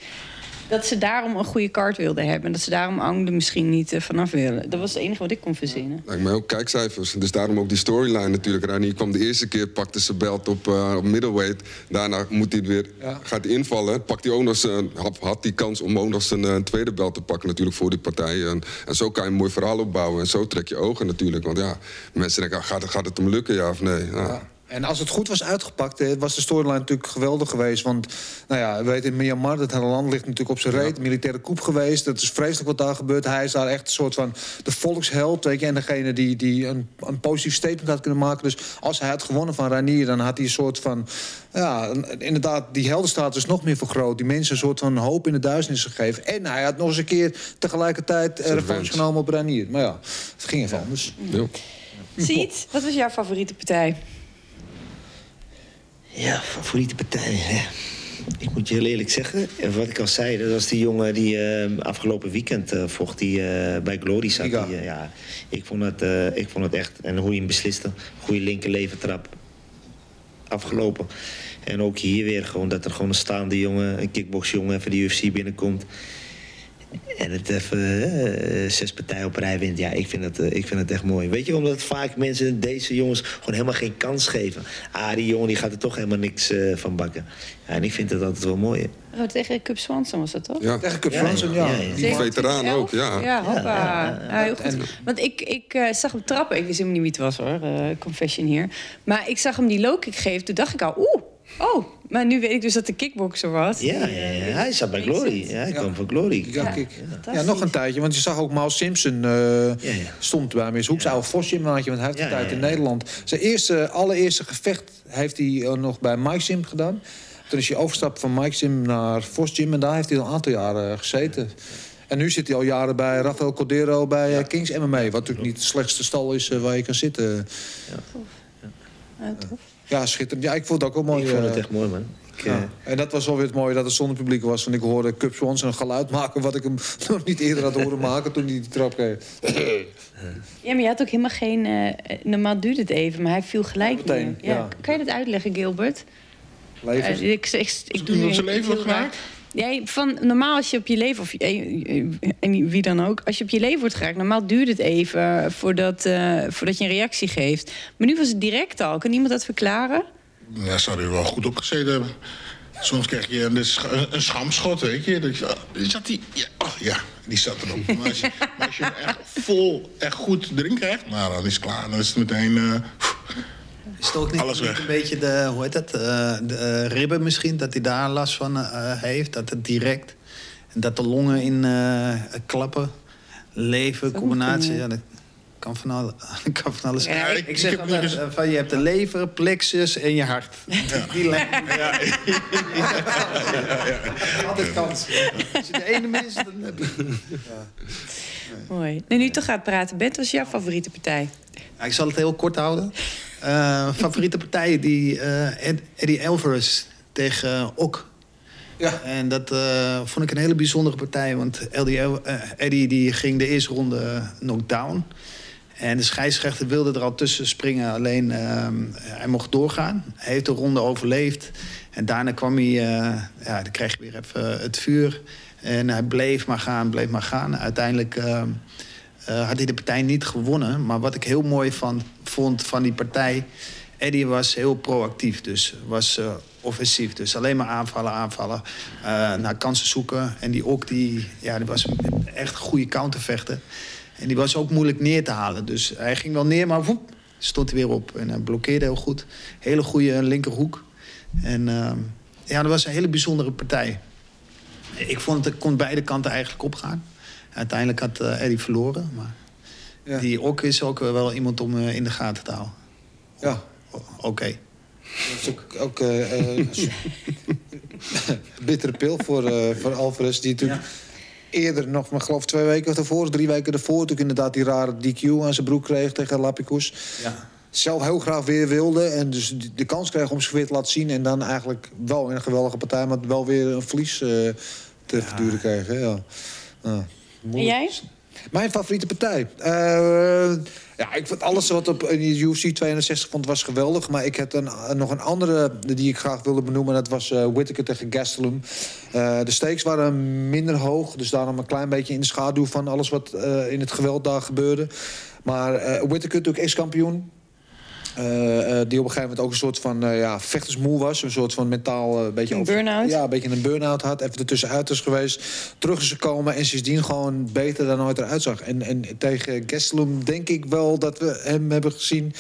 Dat ze daarom een goede kaart wilden hebben. En dat ze daarom Ang er misschien niet eh, vanaf willen. Dat was het enige wat ik kon verzinnen. Lijkt mij ook kijkcijfers. Dus daarom ook die storyline natuurlijk. Rani kwam de eerste keer, pakte zijn belt op, eh, op middleweight. Daarna moet hij weer, gaat hij invallen. Pakt hij ook nog zijn, had, had die kans om ook nog zijn eh, tweede belt te pakken natuurlijk voor die partij. En, en zo kan je een mooi verhaal opbouwen. En zo trek je ogen natuurlijk. Want ja, mensen denken, ah, gaat, het- gaat het hem lukken, ja of nee? Ja. En als het goed was uitgepakt, eh, was de storyline natuurlijk geweldig geweest. Want, nou ja, we weten in Myanmar, dat hele land ligt natuurlijk op zijn reet. Militaire coup geweest, dat is vreselijk wat daar gebeurt. Hij is daar echt een soort van de volksheld, weet je. En degene die, die een, een positief statement had kunnen maken. Dus als hij had gewonnen van Ranier, dan had hij een soort van... Ja, inderdaad, die heldenstatus nog meer vergroot. Die mensen een soort van hoop in de duisternis gegeven. En hij had nog eens een keer tegelijkertijd revanche genomen op Ranier. Maar ja, het ging even anders. Ja. Ziet, wat was jouw favoriete partij? Ja, favoriete partij. Hè. Ik moet je heel eerlijk zeggen, en wat ik al zei, dat was die jongen die eh, afgelopen weekend eh, vocht, die eh, bij Glory zat. Die, ja, ik vond, het, ik vond het echt, en hoe hij hem besliste, goede linker levertrap. Afgelopen. En ook hier weer gewoon dat er gewoon een staande jongen, een kickboxjongen, even de UFC binnenkomt. En het even eh, zes partijen op rij wint. Ja, ik vind, het, eh, ik vind het echt mooi. Weet je, omdat vaak mensen deze jongens gewoon helemaal geen kans geven. Ah, die jongen die gaat er toch helemaal niks eh, van bakken. Ja, en ik vind het altijd wel mooi. hè. Oh, tegen Cup Swanson was dat toch? Ja. Tegen Cup Ja, Fransen, ja. ja, ja. Die- Veteraan ook, ja. Ja, hoppa. Ja, heel goed. Want ik, ik zag hem trappen. Ik wist helemaal niet wie het was hoor, eh, confession hier. Maar ik zag hem die low kick geven. Toen dacht ik al, oeh, Oh, maar nu weet ik dus dat de kickboxer was. Ja, ja, ja, hij zat bij Glory. Ja, hij kwam van Glory. Ja, ja, nog een tijdje. Want je zag ook Miles Simpson uh, stond bij Miss Hoeks. Ja. Oude Vosgymnaatje, want hij heeft de tijd in Nederland. Zijn eerste, allereerste gevecht heeft hij uh, nog bij Mike Sim gedaan. Toen is hij overgestapt van Mike Sim naar Vos Gym. En daar heeft hij al een aantal jaren gezeten. En nu zit hij al jaren bij Rafael Cordero bij uh, Kings MMA. Wat natuurlijk niet de slechtste stal is waar je kan zitten. Ja, ja. tof. Ja, schitterend. Ja, ik vond het ook wel mooi. Ik vond het echt mooi, man. Ik, ja. En dat was wel weer het mooie dat het zonder publiek was. Want ik hoorde Cup Swans een geluid maken... wat ik hem nog niet eerder had horen maken toen hij die trap kreeg. Ja, maar je had ook helemaal geen... Uh, normaal duurde het even, maar hij viel gelijk Meteen, ja. ja. Kan je dat uitleggen, Gilbert? Levens? Uh, ik, ik, ik, ik doe zijn leven gemaakt? Van, normaal als je op je leven, of en wie dan ook, als je op je leven wordt geraakt, normaal duurt het even voordat, voordat je een reactie geeft. Maar nu was het direct al. Kan iemand dat verklaren? Ja, zou er wel goed opgezeten hebben. Soms krijg je een, een schamschot, weet je. Dat je zat die, ja, oh, ja, die zat erop. Maar als je, maar je hem echt vol, echt goed erin krijgt, nou, dan is het klaar. Dan is het meteen... is het ook niet, Alles weg. niet een beetje de, hoe heet dat, uh, de uh, ribben misschien, dat hij daar last van uh, heeft? Dat het direct, en dat de longen in klappen, leven, combinatie, ja, dat kan van, kan van alles. Ja, ik, ik zeg altijd, dus... van, je hebt de lever, plexus en je hart. Ja. Die ja. ja. Altijd kans. Als je de ene mist, dan heb je... Mooi. Nu, nu toch gaat praten, Bent, wat is jouw favoriete partij? ik zal het heel kort houden. Uh, favoriete partijen die uh, Ed, Eddie Alvarez tegen Ok. Ja. En dat vond ik een hele bijzondere partij. Want Eddie, Eddie die ging de eerste ronde knockdown. En de scheidsrechter wilde er al tussen springen. Alleen hij mocht doorgaan. Hij heeft de ronde overleefd. En daarna kwam hij, ja, dan kreeg hij weer even het vuur. En hij bleef maar gaan, bleef maar gaan. Uiteindelijk uh, had hij de partij niet gewonnen. Maar wat ik heel mooi van, vond van die partij... Eddie was heel proactief, dus was uh, offensief. Dus alleen maar aanvallen, aanvallen, uh, naar kansen zoeken. En die ook, die, ja, die was echt goede countervechter. En die was ook moeilijk neer te halen. Dus hij ging wel neer, maar woep, stond hij weer op. En blokkeerde heel goed. Hele goede linkerhoek. En ja, dat was een hele bijzondere partij. Ik vond het kon beide kanten eigenlijk opgaan. Uiteindelijk had uh, Eddie verloren. Maar ja. die ook is ook wel iemand om uh, in de gaten te houden. Ja. Oké. Okay. Dat is ook, ook uh, bittere pil voor, voor Alvarez. Die natuurlijk ja. eerder nog, maar geloof twee weken ervoor, drie weken ervoor... natuurlijk inderdaad die rare DQ aan zijn broek kreeg tegen Lapicus. Ja. Zelf heel graag weer wilde en dus de kans kreeg om zich weer te laten zien... en dan eigenlijk wel in een geweldige partij, maar wel weer een verlies te ja. verduren kreeg. Ja. ja. En jij? Mijn favoriete partij? Uh, ja, ik vond alles wat op UFC 62 vond was geweldig. Maar ik had een, nog een andere die ik graag wilde benoemen. Dat was uh, Whittaker tegen Gastelum. Uh, de stakes waren minder hoog. Dus daarom een klein beetje in de schaduw van alles wat in het geweld daar gebeurde. Maar Whittaker natuurlijk ex-kampioen. Uh, uh, die op een gegeven moment ook een soort van uh, ja, vechtersmoe was. Een soort van mentaal een beetje... Een burn-out? Ja, een beetje een burn-out had. Even ertussenuit is geweest. Terug is gekomen en sindsdien gewoon beter dan ooit eruit zag. En, en tegen Gastelum denk ik wel dat we hem hebben gezien...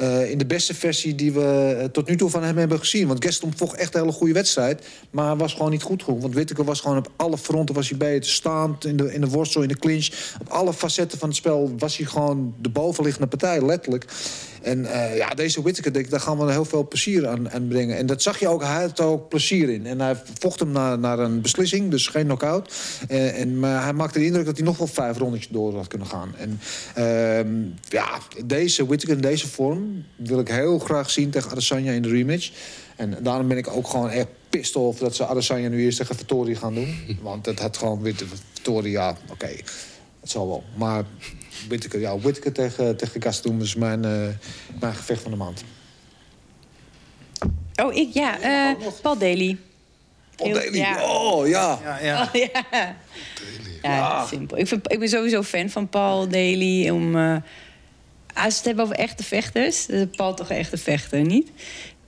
Uh, in de beste versie die we uh, tot nu toe van hem hebben gezien. Want Gaston vocht echt een hele goede wedstrijd. Maar was gewoon niet goed genoeg. Want Whittaker was gewoon op alle fronten was hij bij het staand. In de, in de worstel, in de clinch. Op alle facetten van het spel was hij gewoon de bovenliggende partij, letterlijk. En uh, ja, deze Whittaker, daar gaan we heel veel plezier aan, aan, brengen. En dat zag je ook, hij had er ook plezier in. En hij vocht hem naar, naar een beslissing, dus geen knock-out. Uh, en, maar hij maakte de indruk dat hij nog wel vijf rondetjes door had kunnen gaan. En uh, ja, deze Whittaker in deze vorm wil ik heel graag zien tegen Adesanya in de rematch. En daarom ben ik ook gewoon echt off dat ze Adesanya nu eerst tegen Vittori gaan doen. Want het had gewoon weer Vittori, ja, oké, okay, het zal wel. Maar Whittaker, ja, Whittaker tegen, tegen Gaston is mijn, uh, mijn gevecht van de maand. Oh, ik, ja. Uh, Paul Daly. Paul Daly, ja. oh ja. Ja, ja. Oh, ja. ja, ja. simpel. Ik, vind, ik ben sowieso fan van Paul Daly. Om, uh, als we het hebben over echte vechters, is Paul toch een echte vechter, niet?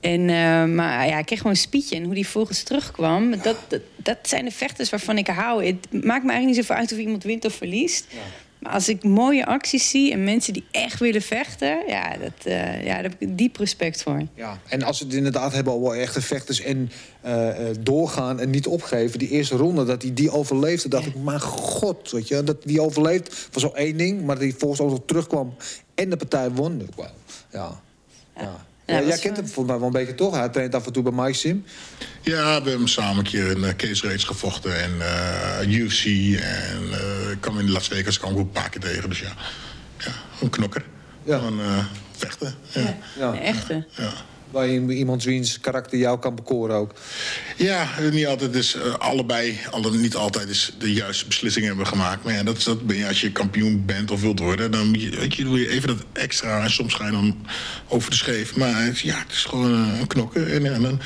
En, uh, maar ja, ik kreeg gewoon een speechje. En hoe die volgens terugkwam, dat, dat, dat, zijn de vechters waarvan ik hou. Het maakt me eigenlijk niet zoveel uit of iemand wint of verliest. Ja. Maar als ik mooie acties zie en mensen die echt willen vechten, ja, dat, eh, ja daar heb ik diep respect voor. Ja, en als we het inderdaad hebben over echte vechters en eh, eh, doorgaan en niet opgeven. Die eerste ronde, dat hij die overleefde, dacht ik, maar god, weet je, dat die overleeft was al één ding, maar dat hij volgens nog terugkwam en de partij won. Wow. Ja. ja. Ja, jij was kent hem volgens mij wel een beetje toch? Hij traint af en toe bij Mike Sim. Ja, we hebben hem samen een keer in uh, Case Race gevochten. En eh, UFC. En eh, ik kwam in Las Vegas kwam ik ook een paar keer tegen. Dus ja, ja een knokker. Ja. Van eh, vechten. Ja. Ja. Een echte. Ja. Waar je iemand wiens karakter jou kan bekoren ook. Ja, niet altijd dus eh, allebei, alle, niet altijd is de juiste beslissingen hebben gemaakt. Maar ja, dat, is- dat ben je als je kampioen bent of wilt worden. Dan moet je, weet je, doe je even dat extra. En soms ga je dan over de scheef. Maar het is- ja, het is gewoon eh, een knokken. En, dan,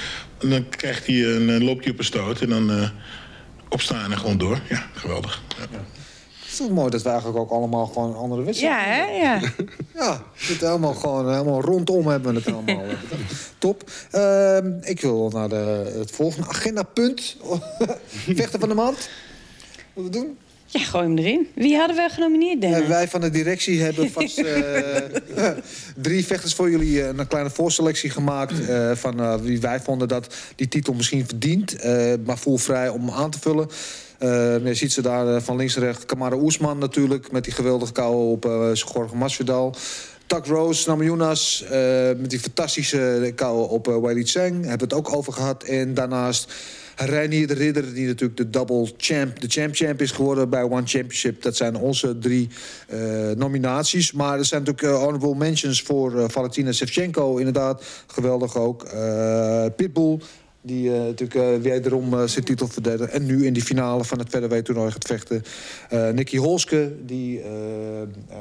dan krijgt hij een, eh, loopt hij op een stoot. En dan eh, opstaan en gewoon door. Ja, geweldig. Ja. Is toch mooi dat we eigenlijk ook allemaal gewoon andere wedstrijd Ja, hè? Ja. Ja, het helemaal gewoon helemaal rondom hebben we het allemaal. Top. Ehm, ik wil naar de, het volgende agendapunt. Vechten van de maand. Wat we doen? ja, gooi hem erin. Wie hadden we genomineerd, Dennis? Wij van de directie hebben vast eh, drie vechters voor jullie eh, een kleine voorselectie gemaakt. eh, van wie wij vonden dat die titel misschien verdient. maar voel vrij om aan te vullen. Eh, je ziet ze daar eh, van links naar rechts. Kamara Oesman natuurlijk. Met die geweldige kou op uh, Jorge Masvidal. Tak Rose, Namajunas, met die fantastische kou op uh, Cheng. Hebben we het ook over gehad. En daarnaast Reinier de Ridder, die natuurlijk de double champ, de champ champ is geworden bij One Championship. Dat zijn onze drie nominaties. Maar er zijn natuurlijk honorable mentions voor Valentina Shevchenko, inderdaad. Geweldig ook. Pitbull, die uh, natuurlijk uh, wederom uh, zijn titel verdedigt. En nu in die finale van het featherweight toernooi gaat vechten. Uh, Nicky Holske, die... Uh, uh,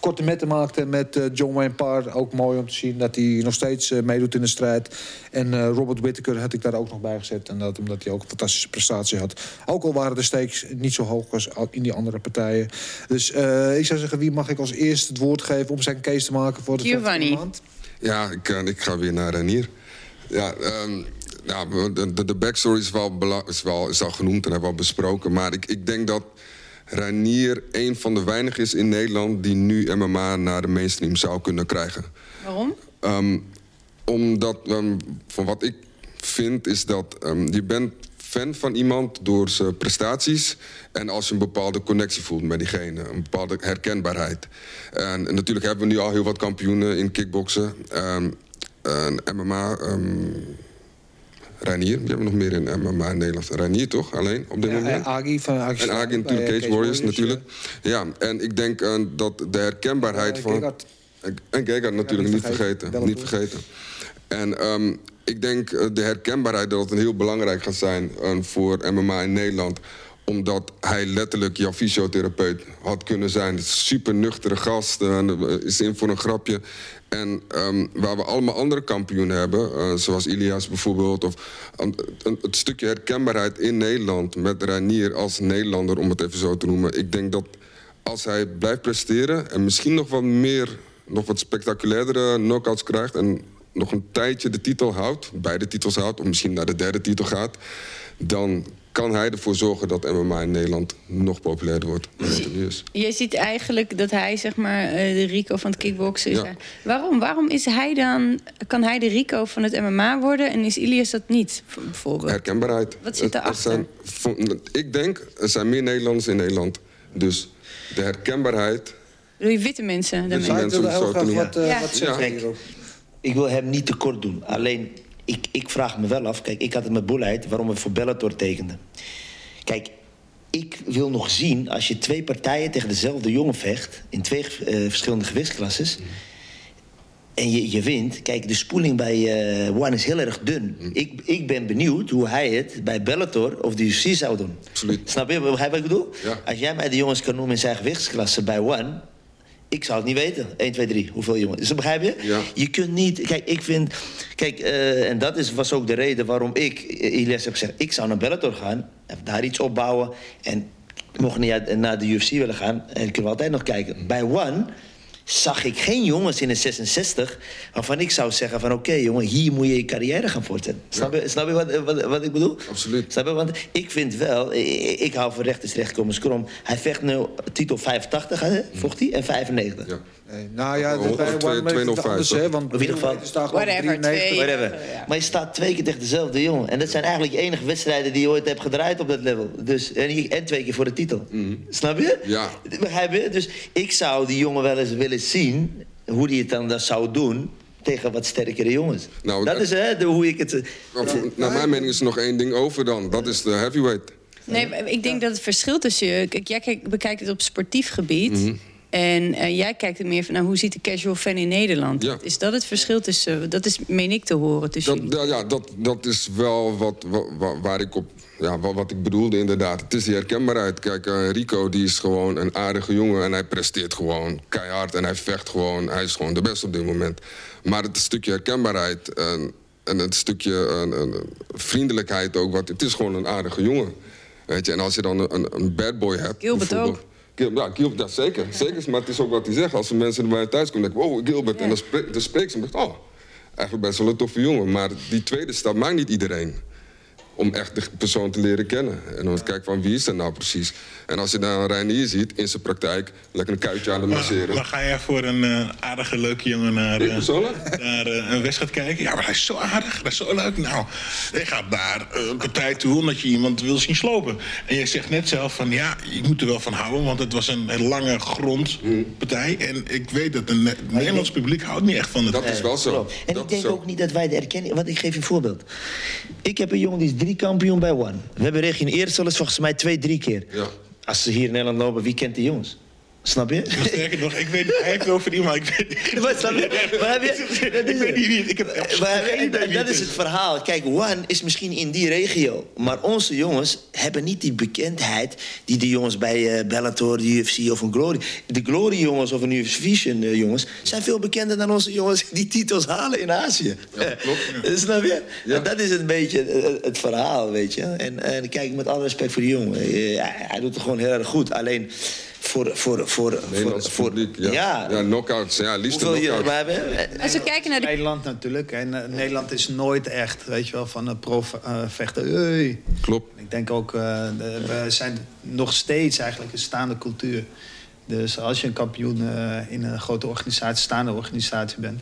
korte metten maakte met uh, John Wayne Parr. Ook mooi om te zien dat hij nog steeds uh, meedoet in de strijd. En uh, Robert Whittaker had ik daar ook nog bij gezet. En dat omdat hij ook een fantastische prestatie had. Ook al waren de stakes niet zo hoog als in die andere partijen. Dus uh, ik zou zeggen, wie mag ik als eerste het woord geven... om zijn case te maken voor de Giovanni. maand? Ja, ik, ik ga weer naar Renier. Ja, um, ja de, de backstory is wel, is, wel, is al genoemd en hebben we al besproken. Maar ik, ik denk dat Ranier een van de weinigen is in Nederland die nu MMA naar de mainstream zou kunnen krijgen. Waarom? Um, omdat, um, van wat ik vind, is dat um, je bent fan van iemand door zijn prestaties. En als je een bepaalde connectie voelt met diegene, een bepaalde herkenbaarheid. En, en natuurlijk hebben we nu al heel wat kampioenen in kickboksen. en MMA. Reinier, wie hebben we nog meer in MMA in Nederland? Reinier toch, alleen op dit ja, moment? En Agi van Agi En Agi natuurlijk, Cage, Cage Warriors, natuurlijk. Ja. en ik denk uh, dat de herkenbaarheid van... Gegard. En Gegard natuurlijk, niet vergeten. niet vergeten. En um, ik denk de herkenbaarheid dat het een heel belangrijk gaat zijn voor MMA in Nederland omdat hij letterlijk jouw fysiotherapeut had kunnen zijn. Super nuchtere gast, is in voor een grapje. En um, waar we allemaal andere kampioenen hebben, uh, zoals Ilias bijvoorbeeld... of het stukje herkenbaarheid in Nederland met Ranier als Nederlander... om het even zo te noemen. Ik denk dat als hij blijft presteren en misschien nog wat meer... nog wat spectaculairdere knockouts krijgt... en nog een tijdje de titel houdt, beide titels houdt... of misschien naar de derde titel gaat... dan kan hij ervoor zorgen dat MMA in Nederland nog populairder wordt. Dus je ziet eigenlijk dat hij zeg maar de Rico van het kickboksen is. Ja. Waarom? Waarom is hij dan, kan hij de Rico van het MMA worden en is Ilias dat niet, bijvoorbeeld? Herkenbaarheid. Wat zit erachter? Zijn, ik denk, er zijn meer Nederlanders in Nederland. Dus de herkenbaarheid... Doe je witte mensen? Witte mensen. Wat, uh, ja. wat ja. Kijk, ik wil hem niet tekort doen. Alleen ik, ik, vraag me wel af, kijk, ik had het met Boelheid waarom we voor Bellator tekenden. Kijk, ik wil nog zien als je twee partijen tegen dezelfde jongen vecht in twee uh, verschillende gewichtsklasses. En je, je wint. Kijk, de spoeling bij uh, One is heel erg dun. Mm. Ik, ik ben benieuwd hoe hij het bij Bellator of de UFC zou doen. Absoluut. Snap je begrijp wat ik bedoel? Ja. Als jij mij de jongens kan noemen in zijn gewichtsklasse bij One, ik zou het niet weten. 1, 2, 3. Hoeveel jongens. Dus begrijp je? Ja. Je kunt niet... Kijk, ik vind... Kijk, uh, en dat is, was ook de reden waarom ik... Ilias heb gezegd, ik zou naar Bellator gaan. Daar iets opbouwen. En mocht niet naar de UFC willen gaan... En kunnen we altijd nog kijken. Bij One... zag ik geen jongens in de 66 waarvan ik zou zeggen van oké jongen, hier moet je je carrière gaan voortzetten. Snap je, snap je wat, wat, wat ik bedoel? Absoluut. Snap je? Want ik vind wel, ik, ik hou van recht is recht komen skrom. Hij vecht nu titel 85, hè, vocht hij, en 95. Ja. Nee, nou ja, dat Oh, bij One 205, anders, hè, want In ieder geval- er Whatever, 93. twee. Whatever. Ja. Maar je staat twee keer tegen dezelfde jongen. En dat zijn eigenlijk de enige wedstrijden die je ooit hebt gedraaid op dat level. Dus, en, en twee keer voor de titel. Snap je? Ja. Begrijp je? Dus ik zou die jongen wel eens willen zien... hoe die het dan dat zou doen tegen wat sterkere jongens. Nou, dat dat- is hè, de, hoe ik het... Maar voor- naar mijn mening is er nog één ding over dan. Dat is de heavyweight. Nee, ik denk dat het verschil tussen je... Kijk, jij kijkt- bekijkt het op sportief gebied. Mhm. En eh, jij kijkt er meer van, nou, hoe ziet de casual fan in Nederland? Ja. Is dat het verschil tussen... Dat is, meen ik te horen tussen Dat, ja, ja, dat, dat is wel wat, wa- wa- waar ik op. Ja, wat, ik bedoelde inderdaad. Het is die herkenbaarheid. Kijk, eh, Rico die is gewoon een aardige jongen en hij presteert gewoon keihard en hij vecht gewoon. Hij is gewoon de beste op dit moment. Maar het stukje herkenbaarheid en, en het stukje vriendelijkheid ook. Wat, het is gewoon een aardige jongen. Weet je, en als je dan een, een bad boy hebt. Gilbert ook. Ja, Gilbert, zeker. zeker. Maar het is ook wat hij zegt. Als er mensen bij thuis komen, denk ik, wow, Gilbert. En dan, spreek, dan spreekt ze en denk ik, oh, eigenlijk best wel een toffe jongen. Maar die tweede stap maakt niet iedereen. Om echt de persoon te leren kennen. En dan kijken van wie is dat nou precies. En als je dan Reinier ziet in zijn praktijk, lekker een kuitje aan de Maar, masseren. maar ga jij voor een eh, aardige, leuke jongen naar, Ik eh, persoonlijk? naar eh, een wedstrijd kijken? Ja, maar hij is zo aardig, hij is zo leuk. Nou, je gaat naar eh, een partij toe omdat je iemand wil zien slopen. En je zegt net zelf van ja, je moet er wel van houden, want het was een, een lange grondpartij. En ik weet dat een Ne- Nederlands publiek houdt niet echt van het. Dat is wel zo. En Dat ik denk ook niet dat wij de erkenning... Want ik geef je een voorbeeld. Ik heb een jongen die is drie kampioen bij One. We hebben Regin eerst eens volgens mij twee, drie keer. Ja. Als ze hier in Nederland lopen, wie kent die jongens? Snap je? Sterker nog, ik weet, hij heeft het over die, maar ik weet niet. Maar snap je? Maar heb je- dat Ik is weet niet wie ik heb echt Maar en wie dat is het verhaal. Kijk, One is misschien in die regio. Maar onze jongens hebben niet die bekendheid... die de jongens bij eh, Bellator, de UFC of een Glory... De Glory-jongens of een UFC-jongens... zijn veel bekender dan onze jongens die titels halen in Azië. Ja, klopt. Eh, Snap je? Ja. En Dat is een beetje eh, het verhaal, weet je. En, en kijk, met alle respect voor die jongen. eh, hij- hij doet het gewoon heel erg goed. Alleen voor... voor, voor, voor, Nederlands voor publiek, ja. ja. Ja, knockouts. Ja, liefst een Hoeveel je, knockout. we hebben, Als we kijken naar de Nederland natuurlijk. En eh, Nederland is nooit echt, weet je wel, van een prof-vechter. hey. Klopt. Ik denk ook, eh, we zijn nog steeds eigenlijk een staande cultuur. Dus als je een kampioen eh, in een grote organisatie, staande organisatie bent...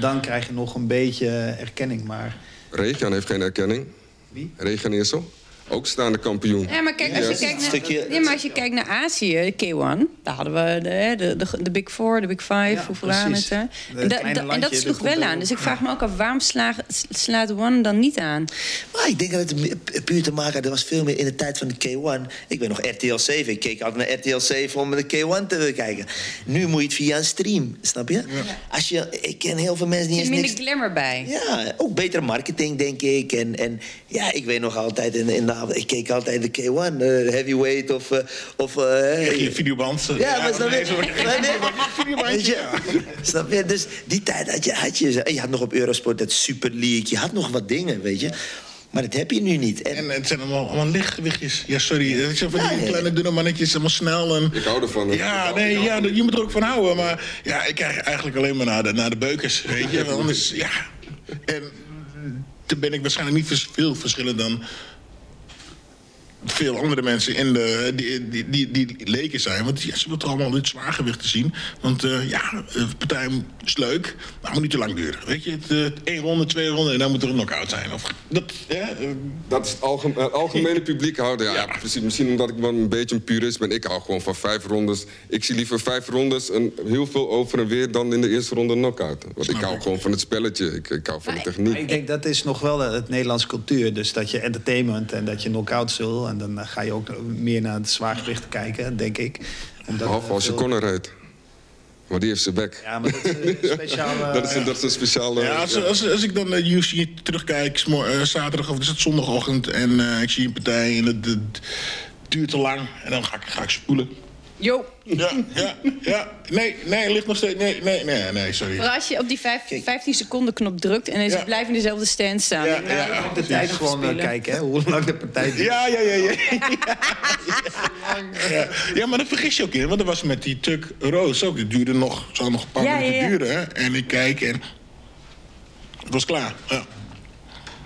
dan krijg je nog een beetje erkenning. Maar Regan heeft geen erkenning. Wie? Regan Eersel. Ook staande kampioen. Ja, maar kijk, als je, kijkt naar, Stukje- nee, maar als je kijkt naar Azië, K1, daar hadden we de, de, de, de Big Four, de Big Five, Ja, hoeveel waren het En, da- kleine da- en dat sloeg wel aan. Dus ik vraag me ook af, waarom slaag- slaat One dan niet aan? Maar ik denk dat het pu- puur te maken had. Er was veel meer in de tijd van de K1. Ik ben nog RTL 7. Ik keek altijd naar RTL 7 om de K1 te kijken. Nu moet je het via een stream, snap je? Als je ik ken heel veel mensen die Er zit minder niks... glamour bij. Ja, ook betere marketing, denk ik. En, en ja, ik weet nog altijd, in, in de, ik keek altijd de K1, eh, heavyweight of... eh, of eh, Krijg je een videoband? ja, maar snap je? Weet je? Snap je? Dus die tijd had je, had je... Je had nog op Eurosport dat Super League. Je had nog wat dingen, weet je. Maar dat heb je nu niet. En, En het zijn allemaal, allemaal lichtgewichtjes. Ja, sorry. Het zijn van die Nee. kleine dunne mannetjes, allemaal snel. En... Ik hou ervan. hè. Ja, nee, ja, je moet er ook van houden. Maar ja, ik krijg eigenlijk alleen maar naar de, naar de beukers, weet je. Want anders, ja. En toen ben ik waarschijnlijk niet veel verschillend dan veel andere mensen in de, die, die, die, die leken zijn. Want ja, ze willen toch allemaal dit zwaargewicht te zien. Want eh, ja, de partij is leuk, maar moet niet te lang duren. Weet je, het, eh, één ronde, twee ronden en dan moet er een knock-out zijn. Of, dat, ja, eh, Dat is het algem- het algemene publiek houden. Ja, Ja. precies. Misschien omdat ik wel een beetje een purist ben. Ik hou gewoon van vijf rondes. Ik zie liever vijf rondes en heel veel over en weer dan in de eerste ronde een knockout. Want ik hou gewoon van het spelletje. Ik, ik hou van de techniek. ik denk dat is nog wel het Nederlandse cultuur. Dus dat je entertainment en dat je knock-outs wil. En dan eh, ga je ook meer naar het zwaargewicht kijken, denk ik. Omdat Behalve als je veel- Connor rijdt. Maar die heeft zijn bek. Ja, maar dat is eh, een speciale... dat, is een, dat is een speciale... Ja, als, ja. als, als ik dan naar UFC terugkijk, eh, zaterdag of is het zondagochtend... en eh, ik zie een partij en het, het duurt te lang... en dan ga ik, ga ik spoelen. Jo. Ja, ja, ja. Nee, nee, het ligt nog steeds. Nee, nee, nee, nee, sorry. Maar als je op die vijf, 15 seconden knop drukt en ze Ja. blijven in dezelfde stand staan. Ja, ja, ik heb De tijd gewoon eh, kijken, hè, hoe lang de partij duurt. Ja, ja, ja, ja. Ja, ja maar dat vergis je ook in. Want dat was met die Tuck Roos ook. Het duurde nog, zou nog een paar Ja, minuten ja, ja. duren. Hè? En ik kijk en... Het was klaar. Ja.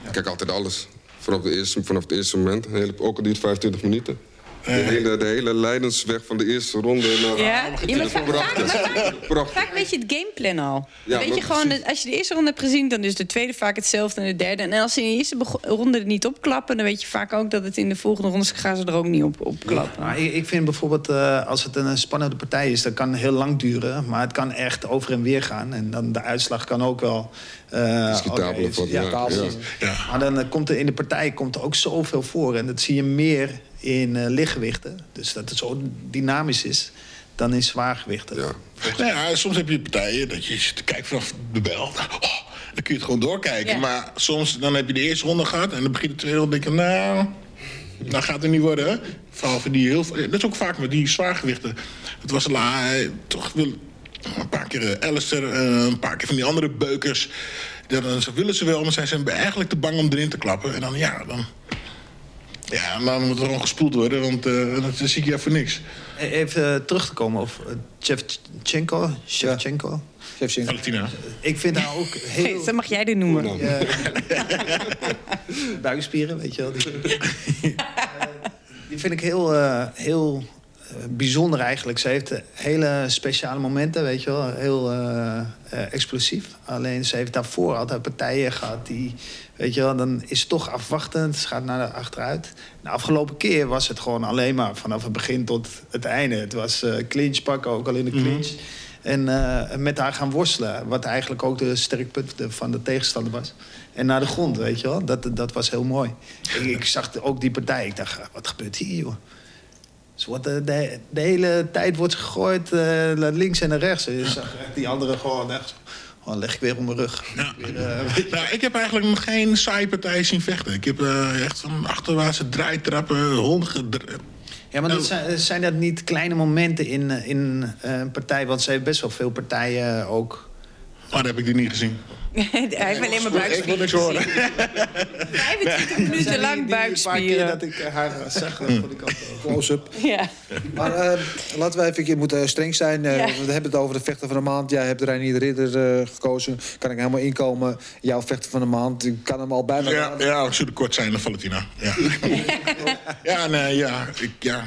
Ik kijk altijd alles. Vanaf, de eerste, vanaf het eerste moment. Ook al duurt 25 minuten. De hele, de hele leidensweg van de eerste ronde. Naar, Ja, ja maar vaak, vaak, Prachtig. maar vaak, Prachtig. vaak weet je het gameplan al. Ja, weet je gewoon, precies. als je de eerste ronde hebt gezien, dan is de tweede vaak hetzelfde en de derde. En als ze in de eerste ronde er niet opklappen, dan weet je vaak ook dat het in de volgende rondes gaan ze er ook niet op, op klappen. Maar ik, ik vind bijvoorbeeld, eh, als het een spannende partij is, dat kan heel lang duren. Maar het kan echt over en weer gaan. En dan de uitslag kan ook wel. eh, Discutabel oké, worden, ja, ja. Maar dan eh, komt er in de partij komt er ook zoveel voor. En dat zie je meer in eh, lichtgewichten. Dus dat het zo dynamisch is dan in zwaargewichten. Ja. Nou ja, soms heb je partijen dat je zit te kijken vanaf de bel. Oh, dan kun je het gewoon doorkijken. Ja. Maar soms dan heb je de eerste ronde gehad en dan begint de tweede ronde. denk je, nou, dat gaat het niet worden. hè. Vooral voor die heel, dat is ook vaak met die zwaargewichten. Het was la, eh, toch wel een paar keer eh, Alistair, eh, een paar keer van die andere beukers. Dan ze willen ze wel, maar zijn ze eigenlijk te bang om erin te klappen. En dan, ja, dan... Ja, dan moet er gewoon gespoeld worden, want eh dat zie ik je voor niks. Even eh, terug te komen op uh, Shevchenko. Shevchenko. Shevchenko. Valentina. Ik vind haar ook heel... Zo mag jij dit noemen. Ja. buikspieren, weet je wel. Die, Eh, die vind ik heel, eh, heel eh, bijzonder eigenlijk. Ze heeft eh, hele speciale momenten, weet je wel. Heel eh, eh, explosief. Alleen ze heeft daarvoor altijd partijen gehad die... Weet je wel, dan is het toch afwachtend. Ze gaat naar de achteruit. De afgelopen keer was het gewoon alleen maar vanaf het begin tot het einde. Het was eh clinch pakken, ook al in de clinch. En eh, met haar gaan worstelen. Wat eigenlijk ook de sterkpunt van de tegenstander was. En naar de grond, weet je wel. Dat, dat was heel mooi. Ik, ik zag ook die partij. Ik dacht, wat gebeurt hier, joh? Wordt, eh, de, de hele tijd wordt gegooid eh, naar links en naar rechts. Zag echt die andere gewoon echt... Gewoon leg ik weer op mijn rug. Ja. Weer, eh, Nou, ik heb eigenlijk nog geen saaie partij zien vechten. Ik heb eh, echt van achterwaartse draaitrappen, hondige... Ja, maar dat zijn, zijn dat niet kleine momenten in, in een partij? Want ze heeft best wel veel partijen ook. Maar dat heb ik die niet gezien. Hij heeft alleen maar Ik wil niks buikspieren. horen. 25 minuten lang Een paar keer buikspieren. dat ik eh, haar zag, vond ik ook wel- Close-up. Ja. Maar eh, laten we even, je moet streng zijn. Eh, Ja. We hebben het over de vechter van de maand. Jij hebt Reinier Ridder eh, gekozen. Kan ik helemaal inkomen. Jouw vechter van de maand. Ik kan hem al bijna Ja, ja, ik zou kort zijn dan Valentina. Ja, ja nee, ja. Ik, ja,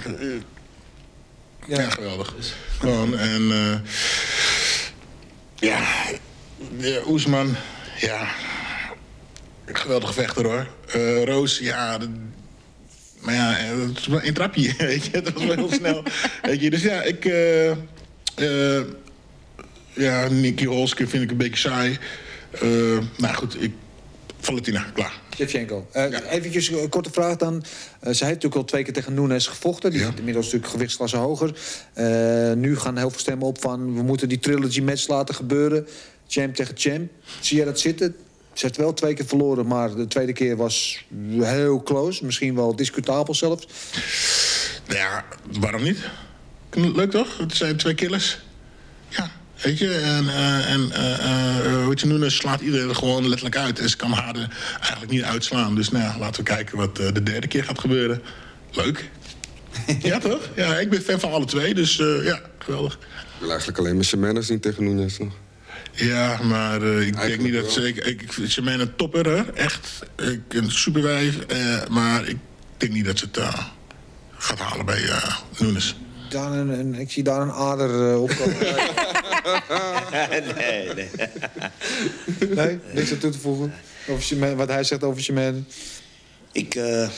ja. Ja. geweldig. Gewoon, en... eh ja, ja, Oesman, ja... Geweldige vechter, hoor. Eh, Roos, ja... maar ja, eh, het is maar een trapje, weet je. Dat was wel heel snel. Weet je, dus ja, ik... eh eh, ja, Nicky Holske vind ik een beetje saai. Eh, nou goed, ik... Valentina, klaar. Shevchenko. Eh Eventjes een korte vraag dan. Eh, zij heeft natuurlijk al twee keer tegen Nunes gevochten. Die Ja. zit inmiddels natuurlijk gewichtsklasse hoger. Eh, nu gaan heel veel stemmen op van... we moeten die trilogy match laten gebeuren. Champ tegen champ. Zie jij dat zitten? Ze heeft wel twee keer verloren, maar de tweede keer was heel close. Misschien wel discutabel zelfs. Nou ja, waarom niet? Leuk toch? Het zijn twee killers. Ja, weet je. En, eh en eh eh, weet je, Nunes slaat iedereen er gewoon letterlijk uit. En ze kan haar er eigenlijk niet uitslaan. Dus nou ja, laten we kijken wat eh, de derde keer gaat gebeuren. Leuk. ja, toch? Ja, ik ben fan van alle twee. Dus eh, ja, geweldig. Ik wil eigenlijk alleen maar Shemaine zien tegen Nunes nog. Ja, maar eh, ik denk niet dat ze... Ik, ik, Jermaine een topper, hè. Echt. Ik, een superwijf. eh, maar ik denk niet dat ze het eh, gaat halen bij eh Nunes. Daar een, een- ik zie daar een ader eh, opkomen. nee, nee. nee, niks aan toe te voegen. Over wat hij zegt over Shemaine. Ik, eh,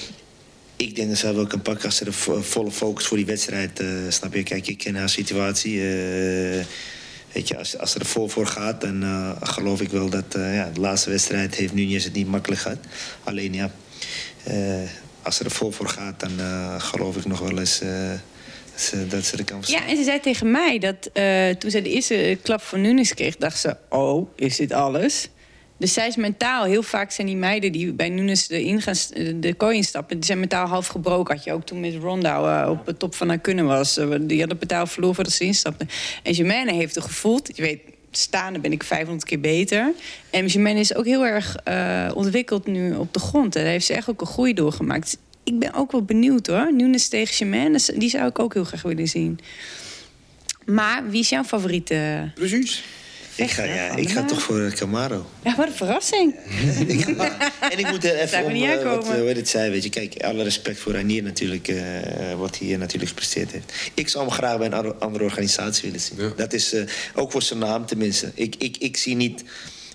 ik denk dat ze wel kan pakken als ze de vo- volle focus voor die wedstrijd, eh, snap je? Kijk, ik ken haar situatie. Weet je, als, als ze er vol voor gaat, dan eh, geloof ik wel dat eh, ja, de laatste wedstrijd heeft Nunez het niet makkelijk gehad. Alleen ja, eh, als ze er vol voor gaat, dan geloof ik nog wel eens dat, ze, dat ze er kan verslaan. Ja, en ze zei tegen mij dat toen zij de eerste klap van Nunes kreeg, dacht ze: Oh, is dit alles? Dus zij is mentaal, heel vaak zijn die meiden die bij Nunes de, ingaan, de kooi instappen, die zijn mentaal half gebroken. Had je ook toen met Ronda uh, op de top van haar kunnen was. Uh, die hadden mentaal verloren voordat ze instapte. En Germaine heeft er gevoeld, je weet, staande ben ik 500 keer beter. En Germaine is ook heel erg ontwikkeld nu op de grond. En daar heeft ze echt ook een groei doorgemaakt. Ik ben ook wel benieuwd hoor. Nunes tegen Germaine, die zou ik ook heel graag willen zien. Maar wie is jouw favoriete? Precies. Ik ga, ja, ik ga toch voor Camaro. Ja, wat een verrassing. en ik moet er even om, niet uh, aankomen. wat, uh, hoe het zei, weet je. Kijk, alle respect voor Ranier natuurlijk, uh, wat hij natuurlijk gepresteerd heeft. Ik zou hem graag bij een andere organisatie willen zien. Ja. Dat is uh, ook voor zijn naam tenminste. Ik, ik, ik zie niet,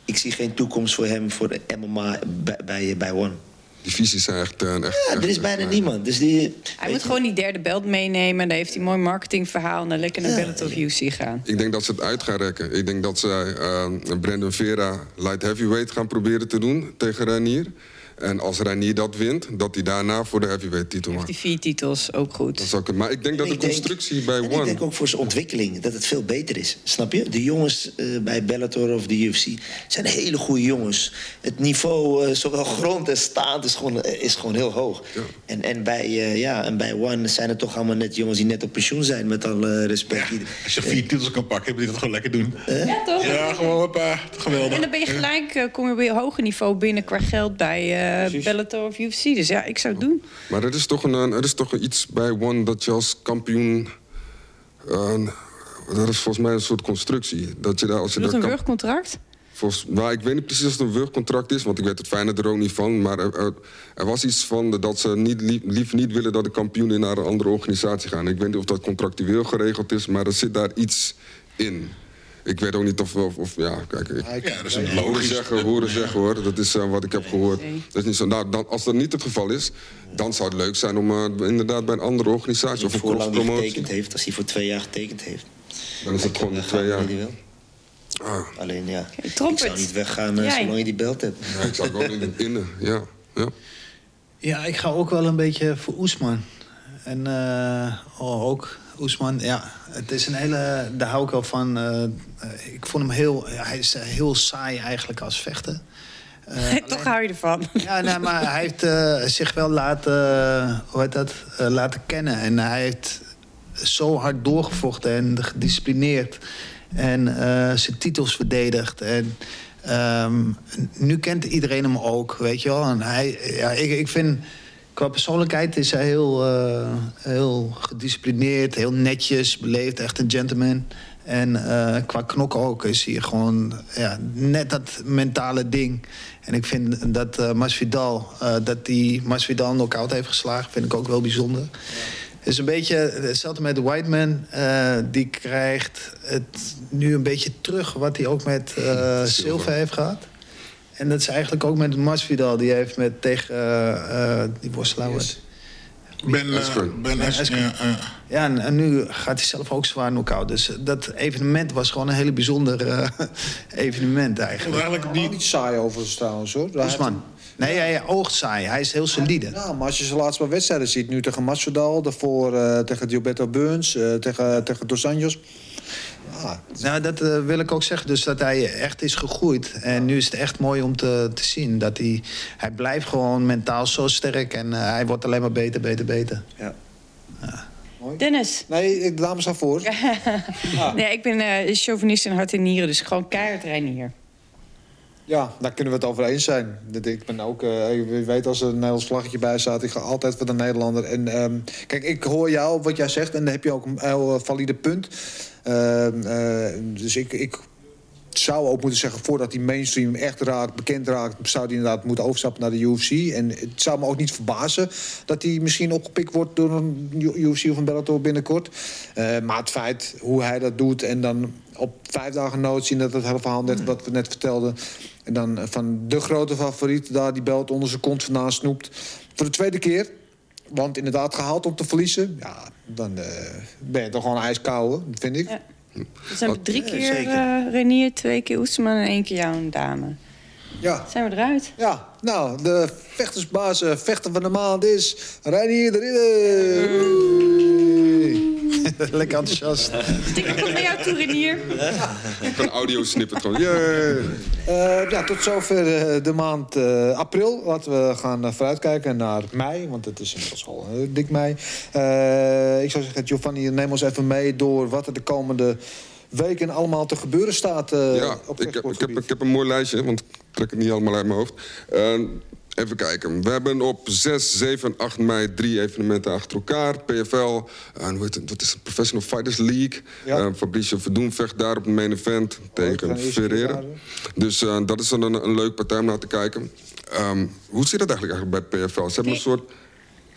ik zie geen toekomst voor hem voor de MMA bij, bij, bij One. Die visies zijn echt... eh, echt Ja, er is bijna niemand. Dus die, Hij moet gewoon die derde belt meenemen. Dan heeft hij een mooi marketingverhaal. En dan lekker naar Bellator of UC gaan. Ik denk dat ze het uit gaan rekken. Ik denk dat ze uh, Brandon Vera light heavyweight gaan proberen te doen tegen Ranier. En als Ranier dat wint, dat hij daarna voor de heavyweight titel mag. Die vier titels, ook goed. Dat zou ik, maar ik denk dat de denk- constructie bij en One... Ik denk ook voor zijn ontwikkeling dat het veel beter is. Snap je? De jongens eh, bij Bellator of de UFC zijn hele goede jongens. Het niveau, eh, zowel grond en staand, is gewoon, eh, is gewoon heel hoog. En, en, bij, eh, ja, en bij One zijn het toch allemaal net jongens die net op pensioen zijn, met alle respect. Als je vier titels kan pakken, moet je dat gewoon lekker doen. Ja, toch? Ja, gewoon hoppa. Geweldig. En dan ben je gelijk, eh, kom je weer hoger niveau binnen qua geld bij eh Bellator of UFC. Dus ja, ik zou het doen. Maar er is toch, een, er is toch iets bij One dat je als kampioen... eh, dat is volgens mij een soort constructie. Dat je daar, als je Is dat daar een wurgcontract? Volgens, nou, ik weet niet precies of het een wurgcontract is, want ik weet het fijne er ook niet van. Maar er, er, er was iets van dat ze niet, lief, liever niet willen dat de kampioenen naar een andere organisatie gaan. Ik weet niet of dat contractueel geregeld is, maar er zit daar iets in. Ik weet ook niet of... of, of ja, kijk, ik, Ja, dat is een horen logisch. zeggen, horen zeggen hoor. Dat is eh, wat ik heb gehoord. Dat is niet zo. Nou, dan, als dat niet het geval is, dan zou het leuk zijn om eh, inderdaad bij een andere organisatie of Of een hoe lang hij getekend heeft, als hij voor twee jaar getekend heeft. Dan is het gewoon Dan twee jaar. hij. Ah, Alleen ja, ik zou niet weggaan uh, zolang je die belt hebt. ja, ik zou gewoon in de innen. Ja, ja. Ja, ik ga ook wel een beetje voor Oesman. En eh, oh, ook Oesman, ja. Het is een hele... Daar hou ik wel van. eh, eh, ik vond hem heel... hij is eh, heel saai eigenlijk als vechter. Eh, Toch hou je ervan. Ja, nee, maar hij heeft zich wel laten, hoe heet dat, laten kennen. En hij heeft zo hard doorgevochten en gedisciplineerd. En zijn titels verdedigd. En ehm, nu kent iedereen hem ook, weet je wel. En hij, ja, ik, ik vind, qua persoonlijkheid is hij heel, eh, heel gedisciplineerd, heel netjes, beleefd, echt een gentleman. En eh, qua knokken ook is hij gewoon ja, net dat mentale ding. En ik vind dat eh Masvidal, dat die Masvidal knock-out heeft geslagen, vind ik ook wel bijzonder. Het is een beetje hetzelfde met de Whiteman. eh die krijgt het nu een beetje terug wat hij ook met Silva heeft gehad. En dat is eigenlijk ook met Masvidal. Die heeft met tegen eh, eh, die worstelaar. Ben, Askren. ben Askren, ja, en, en nu gaat hij zelf ook zwaar knock-out. Dus dat evenement was gewoon een hele bijzonder eh, evenement eigenlijk. Eigenlijk die, niet saai over trouwens hoor. Hij Oesman. Nee, hij, oogt saai. Hij is heel solide. Ja, maar als je zijn laatste paar wedstrijden ziet, nu tegen Masvidal, daarvoor tegen Gilberto Burns, eh, tegen, tegen Dos Anjos. Ja, Nou, dat eh, wil ik ook zeggen. Dus dat hij echt is gegroeid. En nu is het echt mooi om te, te zien. Dat hij, hij blijft gewoon mentaal zo sterk. En eh, hij wordt alleen maar beter, beter, beter. Ja. Dennis. nee, ik- de dames staan voor. Nee, ik ben eh chauvinist in hart en nieren. Dus gewoon keihard rijden hier. Ja, daar kunnen we het over eens zijn. Dat Ik ben ook, eh, je weet als er een Nederlands vlaggetje bij staat, ik ga altijd voor de Nederlander. En ehm, kijk, ik hoor jou wat jij zegt en dan heb je ook een heel valide punt. Ehm, eh, dus ik, ik zou ook moeten zeggen, voordat die mainstream echt raakt, bekend raakt, zou die inderdaad moeten overstappen naar de UFC. En het zou me ook niet verbazen dat hij misschien opgepikt wordt door een UFC of een Bellator binnenkort. Eh, maar het feit hoe hij dat doet en dan op vijf dagen nood zien dat het hele verhaal net wat we net vertelden. En dan van de grote favoriet daar die belt onder zijn kont vandaan snoept. Voor de tweede keer. Want inderdaad, gehaald om te verliezen. Ja, dan eh, ben je toch gewoon ijskoude, vind ik. Ja. Dus hebben we drie keer zeker. eh Renier, twee keer Oesman en één keer jou een dame. Ja. Zijn we eruit? Ja, nou, de vechtersbaas, eh, vechter van de maand is Reinier de Ridder. Lekker enthousiast. Sticker komt bij jou toe, Renier. Een audio snippet gewoon. Eh, ja, tot zover eh, de maand eh, april. Laten we gaan uh, vooruitkijken naar mei, want het is inmiddels al uh, dik mei. Eh, ik zou zeggen, Giovanni, neem ons even mee door wat er de komende weken allemaal te gebeuren staat. eh, Ja, op ik heb, ik, heb, ik heb een mooi lijstje, want ik trek het niet allemaal uit mijn hoofd. Eh, even kijken. We hebben op 6, 7 en 8 mei drie evenementen achter elkaar. PFL, en hoe heet het, wat is het? Professional Fighters League. Ja. Eh, Fabricio Verdoen vecht daar op het main event tegen keer Ferreira. Dus eh, dat is dan een, een leuk partij om naar te kijken. Ehm, hoe zit dat eigenlijk, eigenlijk bij PFL? Ze hebben een soort...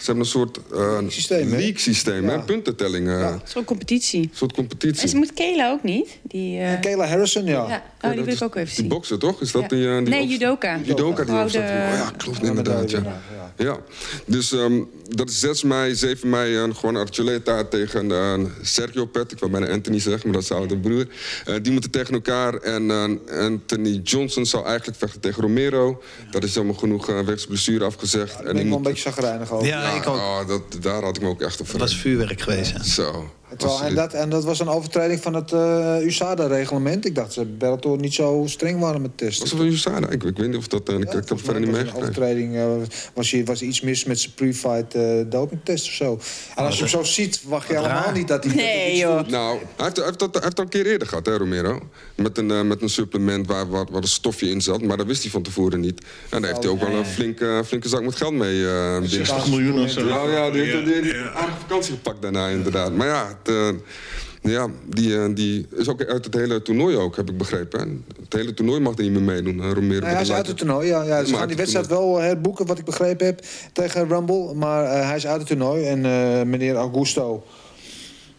Ze hebben een soort uh, systeem, hè? league-systeem, hè? Ja. puntentelling. eh, is wel competitie. Een soort competitie. En ze moet Kela ook niet. Die, eh, Kayla Harrison, ja. ja. Oh, die wil ik ook even Die zien. boksen, toch? Is dat Ja. die, eh, die Nee, judoka. Judoka die Gouden- opstaat. Oh ja, klopt inderdaad, ja. Ja, dus ehm, dat is 6 mei, 7 mei een gewoon Archuleta tegen eh, Sergio Pet. Ik wil bijna Anthony zeggen, maar dat is oude broer. Eh, die moeten tegen elkaar. En eh, Anthony Johnson zou eigenlijk vechten tegen Romero. Dat is jammer genoeg uh, wegens blessure afgezegd. Daar en ben die ik wel een beetje zagrijnig over. Ja, ik ook. oh, dat, daar had ik me ook echt op Dat was vuurwerk geweest. hè. Zo. Terwijl, en, dat, en dat was een overtreding van het eh, USADA-reglement. Ik dacht dat Bellator niet zo streng waren met testen. Was het van USADA? Ik, ik weet niet of dat... eh, ik, ik heb het verder niet was een meegekregen. overtreding. eh, was, hier, was er iets mis met zijn pre-fight eh, dopingtest of zo. En als je hem zo ziet, wacht je helemaal niet dat hij... dat hij Nee, joh. doet. Nou, hij heeft, hij, heeft dat, hij heeft dat een keer eerder gehad, hè, Romero? Met een, eh, met een supplement waar, waar, waar een stofje in zat. Maar dat wist hij van tevoren niet. En daar heeft hij ook wel een flinke, flinke zak met geld mee. eh, binnen. 60 miljoen of zo. Ja, ja, die heeft Ja, ja. aardige vakantie gepakt daarna, inderdaad. Maar ja, het, eh, ja die, eh, die is ook uit het hele toernooi ook, heb ik begrepen. Hè? Het hele toernooi mag er niet meer meedoen, Romero. Met hij is uit het toernooi. Ja, ja, ze gaan die wedstrijd wel herboeken, wat ik begrepen heb, tegen Rumble. Maar eh, hij is uit het toernooi. En eh, meneer Augusto,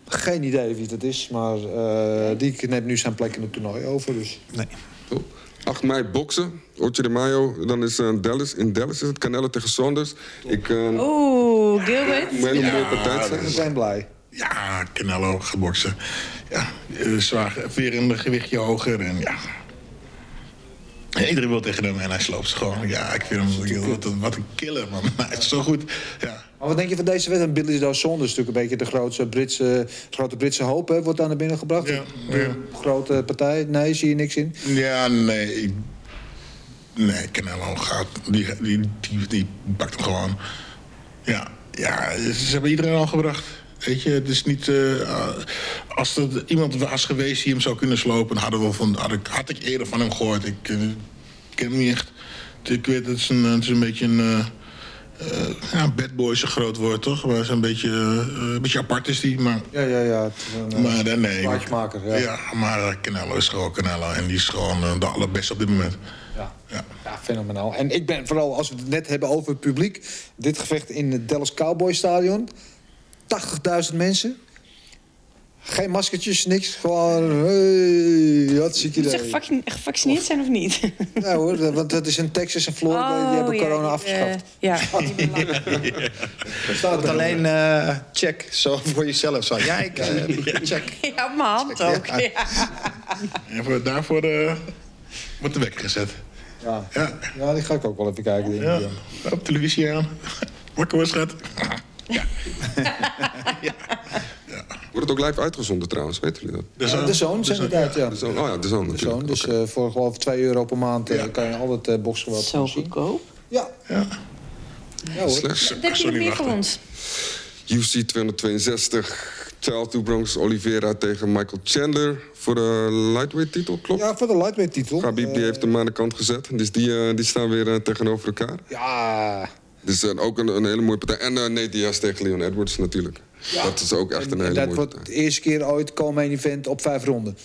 geen idee wie dat is. Maar eh, die neemt nu zijn plek in het toernooi over. Dus. Nee. Top. 8 mei boksen, 8 de mayo. Dan is eh, Dallas, in Dallas is het Canelo tegen Saunders. Ik uh, Oeh, Gilbert. een hele mooie partij We zijn blij. Ja, Canelo geboksen. Ja, eh, zwaar, weer een gewichtje hoger en ja. Iedereen wil tegen hem en hij sloopt ze gewoon. Ja, ik vind hem wat een, wat een killer, man. Hij is zo goed. Ja. Maar wat denk je van deze wedstrijd? Billy Saunders is natuurlijk een beetje de grootste Britse, grote Britse hoop. Hè, wordt daar naar binnen gebracht. Ja, grote partij. Nee, zie je niks in. Ja, nee. Nee, Canelo gaat. Die, die, die, die pakt hem gewoon. Ja, ja, ze hebben iedereen al gebracht. Weet je, het is niet. eh, als er iemand was geweest die hem zou kunnen slopen, hadden we van, had, ik, had ik eerder van hem gehoord. Ik, eh, ken hem niet echt. Ik weet, het is een, het is een beetje een. eh, ja, bad boy is een groot woord, toch? Maar is een beetje, een beetje apart is die, maar. Ja, ja, ja. Een, Maar eh, nee. plaatjesmaker, ja. ja. maar Canelo is gewoon Canelo. En die is gewoon de allerbeste op dit moment. Ja. Ja. Ja, fenomenaal. En ik ben vooral, als we het net hebben over het publiek... dit gevecht in het Dallas Cowboy Stadion. 80.000 mensen. Geen maskertjes, niks. Gewoon, hey, wat zie je Moet ze gevaccineerd zijn of niet? Ja hoor, want dat is in Texas en Florida. die hebben Oh, ja, corona afgeschaft. eh, ja, die belangen. Daar staat er. alleen eh, check, zo voor jezelf. Zo. Ja, ik eh, check. ja, op mijn hand ook. Ja. En voor, daarvoor eh, wordt de wekker gezet. Ja. Ja. ja, die ga ik ook wel even kijken. Denk ik, ja. ja. Op televisie aan. Wakker was schat. Wordt het ook live uitgezonden trouwens, weten jullie dat? De Ja, de zoon zijn inderdaad, ja. De zoon, oh ja, de zoon De zoon. Dus eh, voor geloof ik 2 euro per maand eh, Ja. kan je altijd uh, boxgeweld Zo zien. goedkoop. Ja, Ja. ja hoor. Slecht. Wat heb je Zo nog meer voor ons? UFC 262. Charles Dubronx Oliveira tegen Michael Chandler voor de lightweight titel, klopt? Ja, voor de lightweight titel. Khabib die Eh, heeft hem aan de kant gezet. Dus die, eh, die staan weer tegenover elkaar. Ja, Dus eh, ook een, een hele mooie partij. En eh Nate Diaz tegen Leon Edwards natuurlijk. Dat is ook echt een En hele dat mooie wordt partij. de eerste keer ooit komen event op vijf ronden.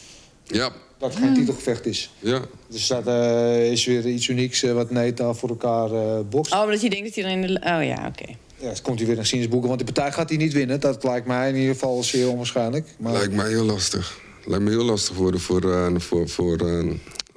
Ja, Dat het geen titelgevecht is. ja. Dus dat eh, is weer iets unieks wat Nate voor elkaar eh bokst. Oh, omdat je denkt dat hij dan in de... Oh ja, oké. Ja, dan komt hij weer naar Sinnesboeken, want die partij gaat hij niet winnen. Dat lijkt mij in ieder geval zeer onwaarschijnlijk. Maar Lijkt mij heel lastig. Lijkt me heel lastig worden voor, eh, voor, voor, eh,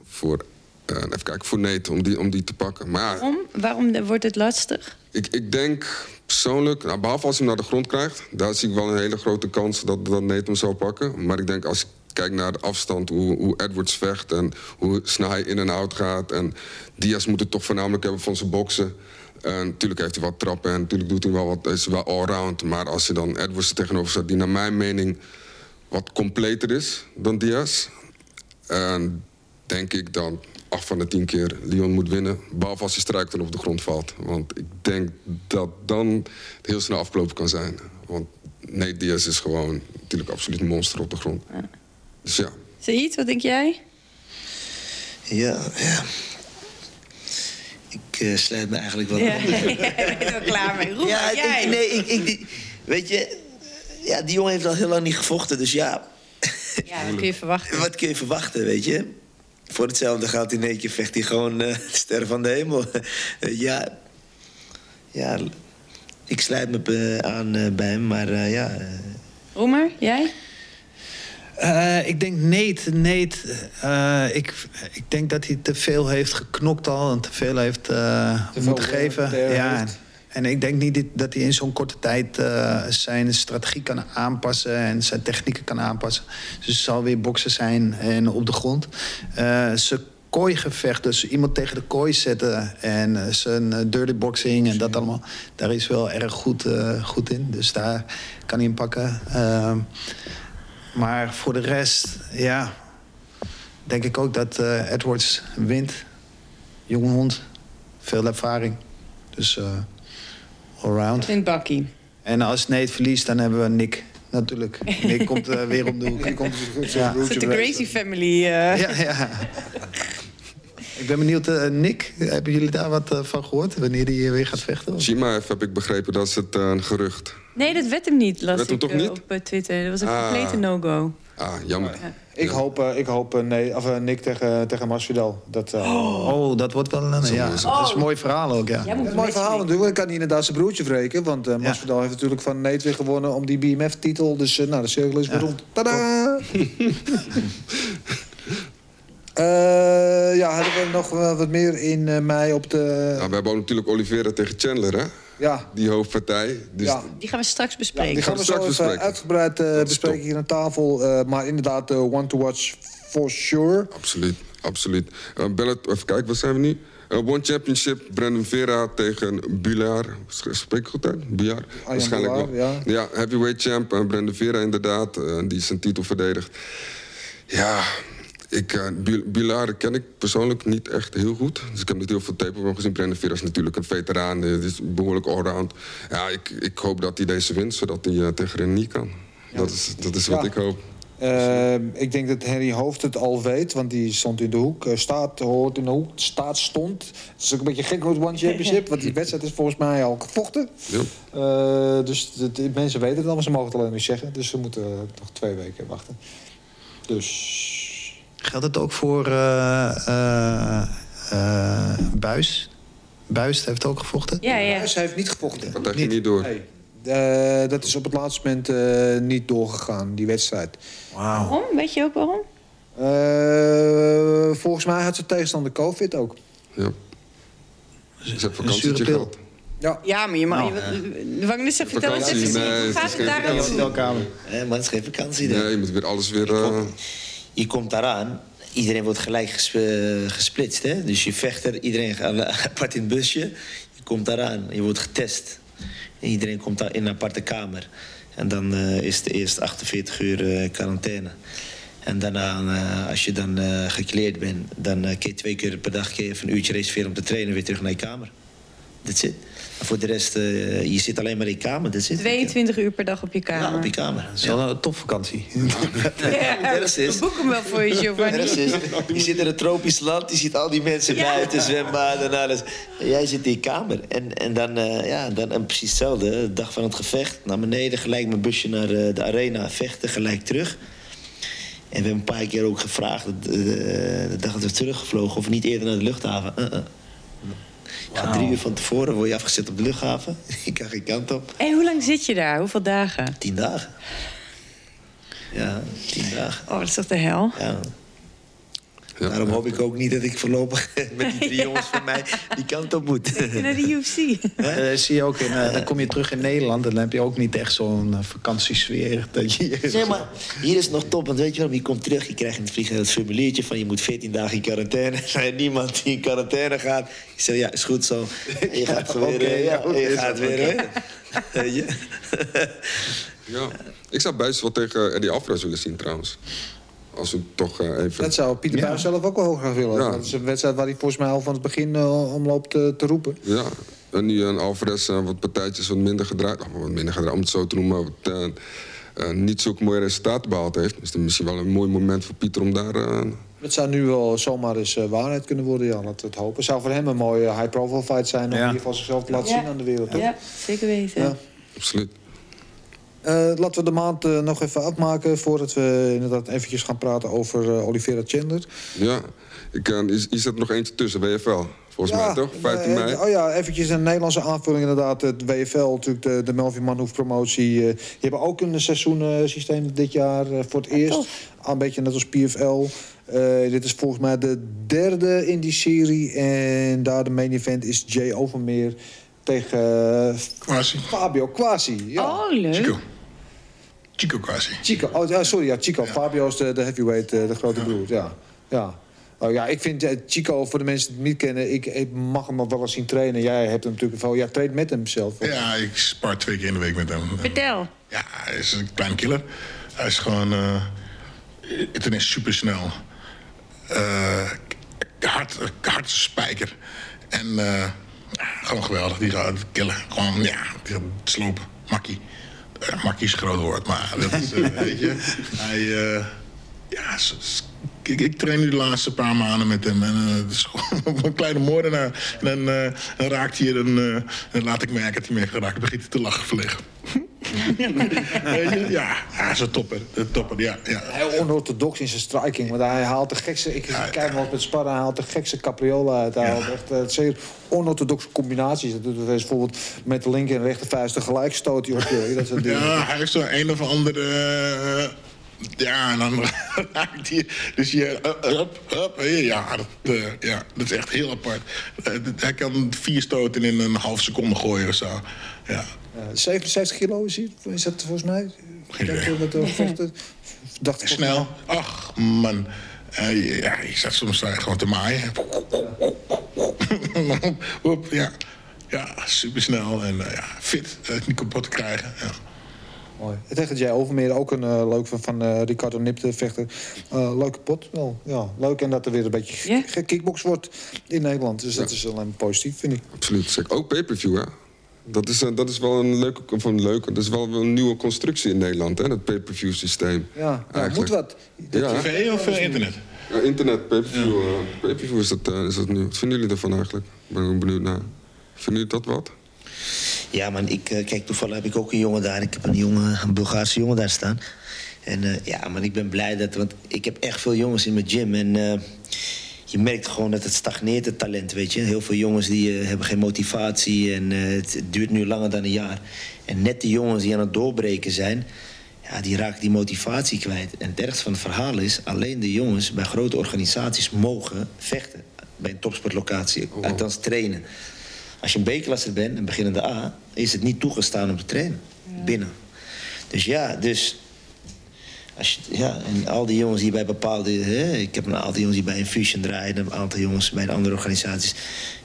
voor, even kijken, voor om die, om die te pakken. Maar ja, Waarom? Waarom wordt het lastig? Ik, ik denk persoonlijk, nou, behalve als hij hem naar de grond krijgt, daar zie ik wel een hele grote kans dat, dat Nate hem zou pakken. Maar ik denk als kijk naar de afstand, hoe, hoe Edwards vecht en hoe snel hij in en out gaat. En Diaz moet het toch voornamelijk hebben van zijn boksen. En natuurlijk heeft hij wat trappen en natuurlijk doet hij wel wat, is wel allround. Maar als je dan Edwards er tegenover zet, die naar mijn mening wat completer is dan Diaz. En denk ik dan acht van de tien keer Leon moet winnen. Behalve als hij struikelt en op de grond valt. Want ik denk dat dan het heel snel afgelopen kan zijn. Want nee, Diaz is gewoon natuurlijk absoluut een monster op de grond. Dus ja. Said, wat denk jij? Ja, ja. Ik eh, sluit me eigenlijk wel Ja, aan. jij bent er wel klaar mee. Ja, jij? ik, nee, ik, ik, die- weet je, ja, die jongen heeft al heel lang niet gevochten, dus ja, Ja, wat kun je verwachten? wat kun je verwachten, weet je? Voor hetzelfde gaat hij in één keer vecht hij gewoon eh ster van de hemel. Eh, ja, ja, ik sluit me eh, aan bij hem, maar eh, ja. Roemer, jij? Eh, ik denk. Nate eh, ik, ik denk dat hij te veel heeft geknokt al en te veel heeft eh, moeten geven. Ja. heeft. En ik denk niet dat hij in zo'n korte tijd eh, zijn strategie kan aanpassen en zijn technieken kan aanpassen. Dus het zal weer boksen zijn en op de grond. Eh zijn kooigevecht, dus iemand tegen de kooi zetten en eh, zijn dirty boxing en dat allemaal, daar is wel erg goed, goed in. Dus daar kan hij hem pakken. Ehm, maar voor de rest, ja, denk ik ook dat Edwards wint. Jonge hond, veel ervaring. Dus allround. Vindt Bakkie. En als Nate verliest, dan hebben we Nick natuurlijk. Nick komt eh, weer om de hoek. Die komt Ja. het de Gracie family? eh? Ja, ja. Ik ben benieuwd, eh, Nick, hebben jullie daar wat van gehoord? Wanneer hij weer gaat vechten? of? Shimaev heb ik begrepen, dat is het een gerucht. Nee, dat werd hem niet, las Werd hem ik toch niet? op Twitter. Dat was een Ah. complete no-go. Ah, jammer. Ik hoop, eh, ik hoop eh, nee, of, eh, Nick tegen, tegen Masvidal. Dat, eh, Oh, dat wordt wel een... Ja, dat is een mooi verhaal ook, ja. Jij moet een mooi verhaal natuurlijk. Ik kan hij inderdaad zijn broertje wreken. Want eh Masvidal heeft natuurlijk van Nate weer gewonnen om die BMF-titel. Dus eh, nou, de cirkel is weer Ja. rond. Tadaa! Eh, ja, hadden we nog wel wat meer in eh, mei op de... Ja, we hebben ook natuurlijk Oliveira tegen Chandler, hè? Ja, Die hoofdpartij. Dus ja. Die gaan we straks bespreken. die gaan we straks zo even bespreken. uitgebreid eh, bespreken top. hier aan tafel. eh, maar inderdaad, eh, one to watch for sure. Absoluut, absoluut. Uh, Bellet, even kijken, waar zijn we nu? Uh, One Championship, Brandon Vera tegen Bilar. Spreek ik goed uit? Waarschijnlijk wel. ja. heavyweight champ. uh, Brandon Vera inderdaad, uh, die zijn titel verdedigt. Ja, ik, uh, Bil- Bilar ken ik persoonlijk niet echt heel goed. Dus ik heb niet heel veel tape hem gezien. Brandon Vera is natuurlijk een veteraan. die is behoorlijk allround. Ja, ik, ik hoop dat hij deze wint, zodat hij uh, tegen René kan. Dat is, dat is wat Ja. ik hoop. Eh, ik denk dat Harry Hoofd het al weet, want die stond in de hoek. eh, staat, hoort in de hoek, staat, stond. Het is ook een beetje gek met One Championship, want die wedstrijd is volgens mij al gevochten. Ja. Eh, dus de, de mensen weten het al, maar ze mogen het alleen niet zeggen. Dus ze moeten eh, nog twee weken wachten. Dus... Geldt het ook voor eh eh, eh, Buis? Buis heeft ook gevochten? Ja, ja. Huis heeft niet gevochten. Dat ging niet door. Nee. Eh, dat is op het laatste moment eh, niet doorgegaan, die wedstrijd. Wauw. Waarom? Weet je ook waarom? Eh, volgens mij had ze tegenstander COVID ook. Ja. Ze heeft vakantietje gehad. Ja. Ja, maar je mag... je- net zeggen, vertel eens even. nee, hoe gaat is het geen daar aan vakantie. toe? Maar het is geen vakantie. Nee, je moet weer alles weer... Je komt, daaraan, iedereen wordt gelijk eh, gesplitst. Hè? Dus je vechter, iedereen gaat apart in het busje. Je komt daaraan, je wordt getest. En iedereen komt in een aparte kamer. En dan eh, is het eerst 48 uur eh, quarantaine. En daarna, als je dan gekleerd bent, dan je twee keer per dag even een uurtje reserveren om te trainen, weer terug naar je kamer. That's it. En voor de rest, eh, je zit alleen maar in je kamer. That's it. 22 uur per dag op je Ja, kamer. op je kamer. Dat is wel een topvakantie. Ja, Dat is het. boek hem wel voor je, Giovanni. Dat is, je zit in een tropisch land, je ziet al die mensen buiten zwembaden en alles. En jij zit in je kamer. En, en dan, eh, ja, dan en precies hetzelfde. De dag van het gevecht, naar beneden, gelijk mijn busje naar eh, de arena, vechten, gelijk terug. En we hebben een paar keer ook gevraagd, eh, de dag dat we teruggevlogen, of niet eerder naar de luchthaven. Gaat drie uur van tevoren, word je afgezet op de luchthaven. Ik kan geen kant op. En hoe lang zit je daar? Hoeveel dagen? Tien dagen. Ja, tien dagen. Oh, dat is toch de hel? Ja. Daarom hoop ik ook niet dat ik voorlopig met die drie jongens van mij die kant op moet. Naar de UFC. Eh, zie je ook in, eh, dan kom je terug in Nederland, dan heb je ook niet echt zo'n eh, vakantiesfeer. Dat je, Nee, maar hier is het nog top, want weet je wel, je komt terug, je krijgt in het vliegtuig het formuliertje van je moet 14 dagen in quarantaine. Er is niemand die in quarantaine gaat. Ik zeg, ja, is goed zo. En je gaat gewoon Oké, weer, ja, je gaat weer? Ja. Ik zou Buis wel tegen Eddie Alvarez willen zien trouwens. Als we toch eh, even... Dat zou Pieter Ja. Buijs zelf ook wel heel graag willen. Ja. Dat is een wedstrijd waar hij volgens mij al van het begin uh, om loopt te, te roepen. Ja, en nu een Alvarez eh, wat partijtjes wat minder gedraaid, of wat minder gedraaid, om het zo te noemen, wat, eh, eh, niet zulke mooie resultaten behaald heeft. Dus misschien wel een mooi moment voor Pieter om daar... eh, Het zou nu wel zomaar eens eh, waarheid kunnen worden, ja, laten we het hopen. Het zou voor hem een mooie high-profile fight zijn om Ja. in ieder geval zichzelf te laten zien aan de wereld. toch? Ja, zeker weten. Ja. absoluut. Eh, laten we de maand eh, nog even afmaken voordat we inderdaad eventjes gaan praten over eh, Oliveira Chandler. Ja, ik, hier hier zit nog eentje tussen, WFL. Volgens mij toch? 15 eh, mei. Oh ja, eventjes een Nederlandse aanvulling inderdaad. Het WFL, natuurlijk de, de Melvin Manhoef promotie. eh, die hebben ook een seizoensysteem dit jaar eh, voor het eerst. Een beetje net als PFL. Eh, dit is volgens mij de derde in die serie. En daar de main event is Jay Overmeer tegen Quasi. Fabio Quasi. Ja. Oh, leuk. Chico. Quasi. Chico, oh, ja, sorry, ja, Chico. Fabio is de, de heavyweight, eh, de grote broer. Ja. Ja. Oh, ja, ik vind eh, Chico, voor de mensen die het niet kennen... Ik, ik mag hem nog wel eens zien trainen. Jij hebt hem natuurlijk wel... Ja, traint met hem zelf. Ja, ik spar twee keer in de week met hem. Vertel. Ja, hij is een klein killer. Hij is gewoon... eh ten is super snel. hard, hard spijker. En eh, gewoon geweldig. Die gaat killen. Gewoon, ja, die gaat slopen. Makkie. Makkie is een groot woord, maar dat is, eh, weet je... Hij... eh, ja, ik, ik train nu de laatste paar maanden met hem. En eh, het is gewoon een kleine moordenaar. En dan, raakt hij en dan laat ik merken dat hij me geraakt. Dan begint hij te lachen verlegen. Ja, hij is een topper. Een topper, ja. ja. Heel onorthodox in zijn striking. Want hij haalt de gekste... Ik kijk nog eens met sparren. Hij haalt de gekste capriola uit. Hij haalt echt eh, zeer onorthodoxe combinaties. Dat doet hij bijvoorbeeld met de linker en rechter vuist tegelijk stoot hij op je. Dat soort. Ja, hij heeft zo een of andere... eh, ja, en dan raakt hij... Dus je... uh, hup, hup, eh, ja, dat, eh, ja, dat is echt heel apart. Eh, dat- hij kan vier stoten in een half seconde gooien of zo. Ja. Eh, 77 kilo is, hij, is dat volgens mij? Geen idee. met de vechten. Dacht ik Snel. Ach, man. Eh, ja, je staat soms eh, gewoon te maaien. Ja. Ja, supersnel en eh, ja, fit. eh, niet kapot te krijgen. Ja. Mooi. Tegen Jay Overmeer ook een eh, leuk van, van eh, Ricardo Nipte vechter. Eh, leuke pot. Wel, ja, leuk. En dat er weer een beetje Ja. gekickbox wordt in Nederland. Dus dat is alleen positief, vind ik. Absoluut. Zeker. Ook pay-per-view, hè? Dat is, dat is wel een leuke, of een leuke, dat is wel een nieuwe constructie in Nederland, hè? Dat pay-per-view systeem. Ja, ja moet wat. Ja. TV of internet? Ja, internet, pay-per-view. eh, pay-per-view is dat, is dat nu. Wat vinden jullie ervan eigenlijk? Ik ben benieuwd naar. Vinden jullie dat wat? Ja, man, ik, eh, kijk, toevallig heb ik ook een jongen daar. Ik heb een jongen, een Bulgaarse jongen daar staan. En eh, ja, man, ik ben blij dat... Want ik heb echt veel jongens in mijn gym. En eh, je merkt gewoon dat het stagneert, het talent, weet je. Heel veel jongens die hebben geen motivatie. En het duurt nu langer dan een jaar. En net die jongens die aan het doorbreken zijn... Ja, die raken die motivatie kwijt. En het ergste van het verhaal is... alleen de jongens bij grote organisaties mogen vechten. Bij een topsportlocatie, althans trainen. Als je een B-klasser bent, een beginnende A... is het niet toegestaan om te trainen. Binnen. Dus ja, dus... Als je, ja, en al die jongens die bij bepaalde... Hè, ik heb een aantal jongens die bij Infusion draaien... een aantal jongens bij de andere organisaties.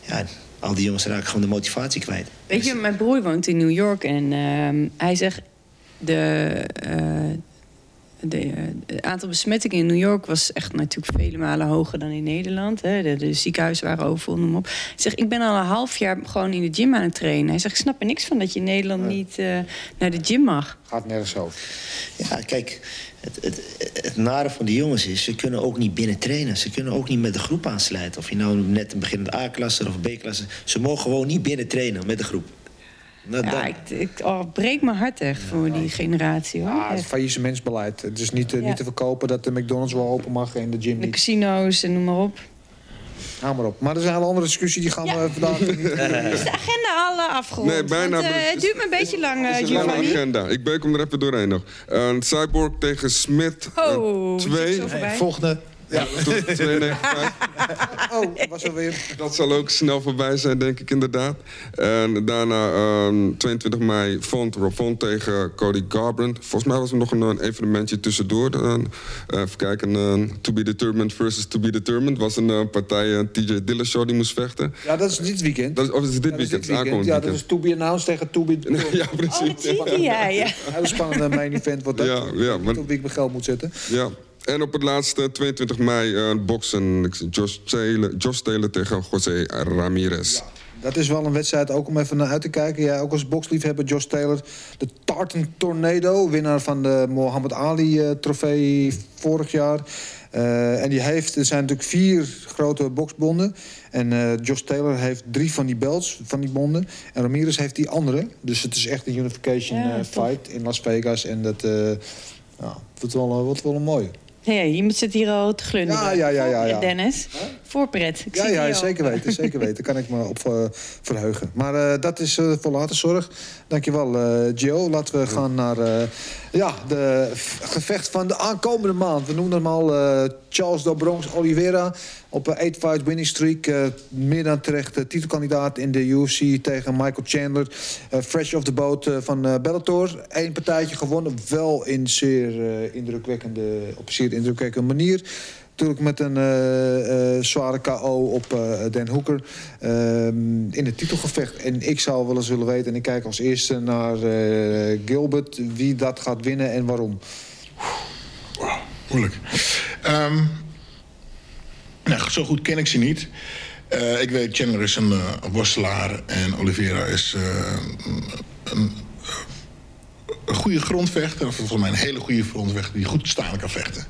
Ja, al die jongens raken gewoon de motivatie kwijt. Weet je, mijn broer woont in New York en ehm, hij zegt... De, eh, de, eh, het aantal besmettingen in New York was echt natuurlijk vele malen hoger dan in Nederland. Hè. De, de ziekenhuizen waren overvol, noem op. Hij zegt, ik ben al een half jaar gewoon in de gym aan het trainen. Hij zegt, ik snap er niks van dat je in Nederland niet eh, naar de gym mag. Gaat nergens over. Ja, kijk, het, het, het nare van die jongens is... ze kunnen ook niet binnen trainen. Ze kunnen ook niet met de groep aansluiten. Of je nou net een beginnende A-klasse of B-klasse... ze mogen gewoon niet binnen trainen met de groep. Nou, Ja, ik, ik oh, het breekt mijn hart echt voor die generatie. Hoor. Ah, het faillissementsbeleid. Het is niet, eh, Ja. niet te verkopen dat de McDonald's wel open mag en de gym De niet. casino's en noem maar op. Hou maar op. Maar dat is een hele andere discussie. Die gaan we vandaag niet... Is de agenda al eh, afgerond? Nee, bijna. Want, eh, het duurt me een beetje lang, Het is een agenda. Ik beuk hem er even doorheen nog. Eh, Cyborg tegen Smith. Oh, twee. zit zo voorbij. volgende. Ja, dat is 295. Oh, was er weer. Dat zal ook snel voorbij zijn, denk ik inderdaad. En daarna ehm, 22 mei Font, Rob Font tegen Cody Garbrandt. Volgens mij was er nog een, een evenementje tussendoor. Eh, even kijken, eh, To Be Determined versus To Be Determined. was een eh, partij, een TJ Dillashaw die moest vechten. Ja, dat is dit weekend. Dat is, of is het dit Ja, dat is weekend? dit weekend. Ja, dat is To Be Announced tegen To Be... Ja, precies. Oh, dat zie je, ja, hele spannende main event wordt dat. Ja, ja, maar- Op wie ik mijn geld moet zetten. Ja. En op het laatste, 22 mei, eh boksen. Josh Taylor, Josh Taylor tegen José Ramirez. Dat is wel een wedstrijd ook om even naar uit te kijken. Jij ook als boksliefhebber, Josh Taylor. De Tartan Tornado, winnaar van de Mohammed Ali-trofee vorig jaar. Eh, en die heeft, er zijn natuurlijk vier grote boksbonden. En eh, Josh Taylor heeft drie van die belts, van die bonden. En Ramirez heeft die andere. Dus het is echt een unification Ja, eh, fight in Las Vegas. En dat eh ja, wordt, wel, eh, wordt wel een mooie. Ja, iemand zit hier al te glunderen. Ja, ja, ja, ja, ja. Dennis, voorpret. Ik Ja, zie ja, zeker weten, zeker weten. Daar kan ik me op eh, verheugen. Maar eh, dat is eh, voor later zorg. Dankjewel, eh Joe. Laten we gaan naar eh, ja, de gevecht van de aankomende maand. We noemden hem al eh, Charles Dobronx Oliveira. Op een 8-fight winning streak. eh, meer dan terecht titelkandidaat in de UFC tegen Michael Chandler. Fresh off the boat eh, van Bellator. Eén partijtje gewonnen. Wel in zeer eh, indrukwekkende, op een zeer indrukwekkende manier. Natuurlijk met een eh, eh, zware KO op eh Den Hoeker ehm, in het titelgevecht. En ik zou wel eens willen weten, en ik kijk als eerste naar Gilbert... wie dat gaat winnen en waarom. Moeilijk. Ehm, nou, zo goed ken ik ze niet. Ik weet, Chandler is een eh, worstelaar en Oliveira is een, een goede grondvechter. Of volgens mij een hele goede grondvechter die goed staan kan vechten.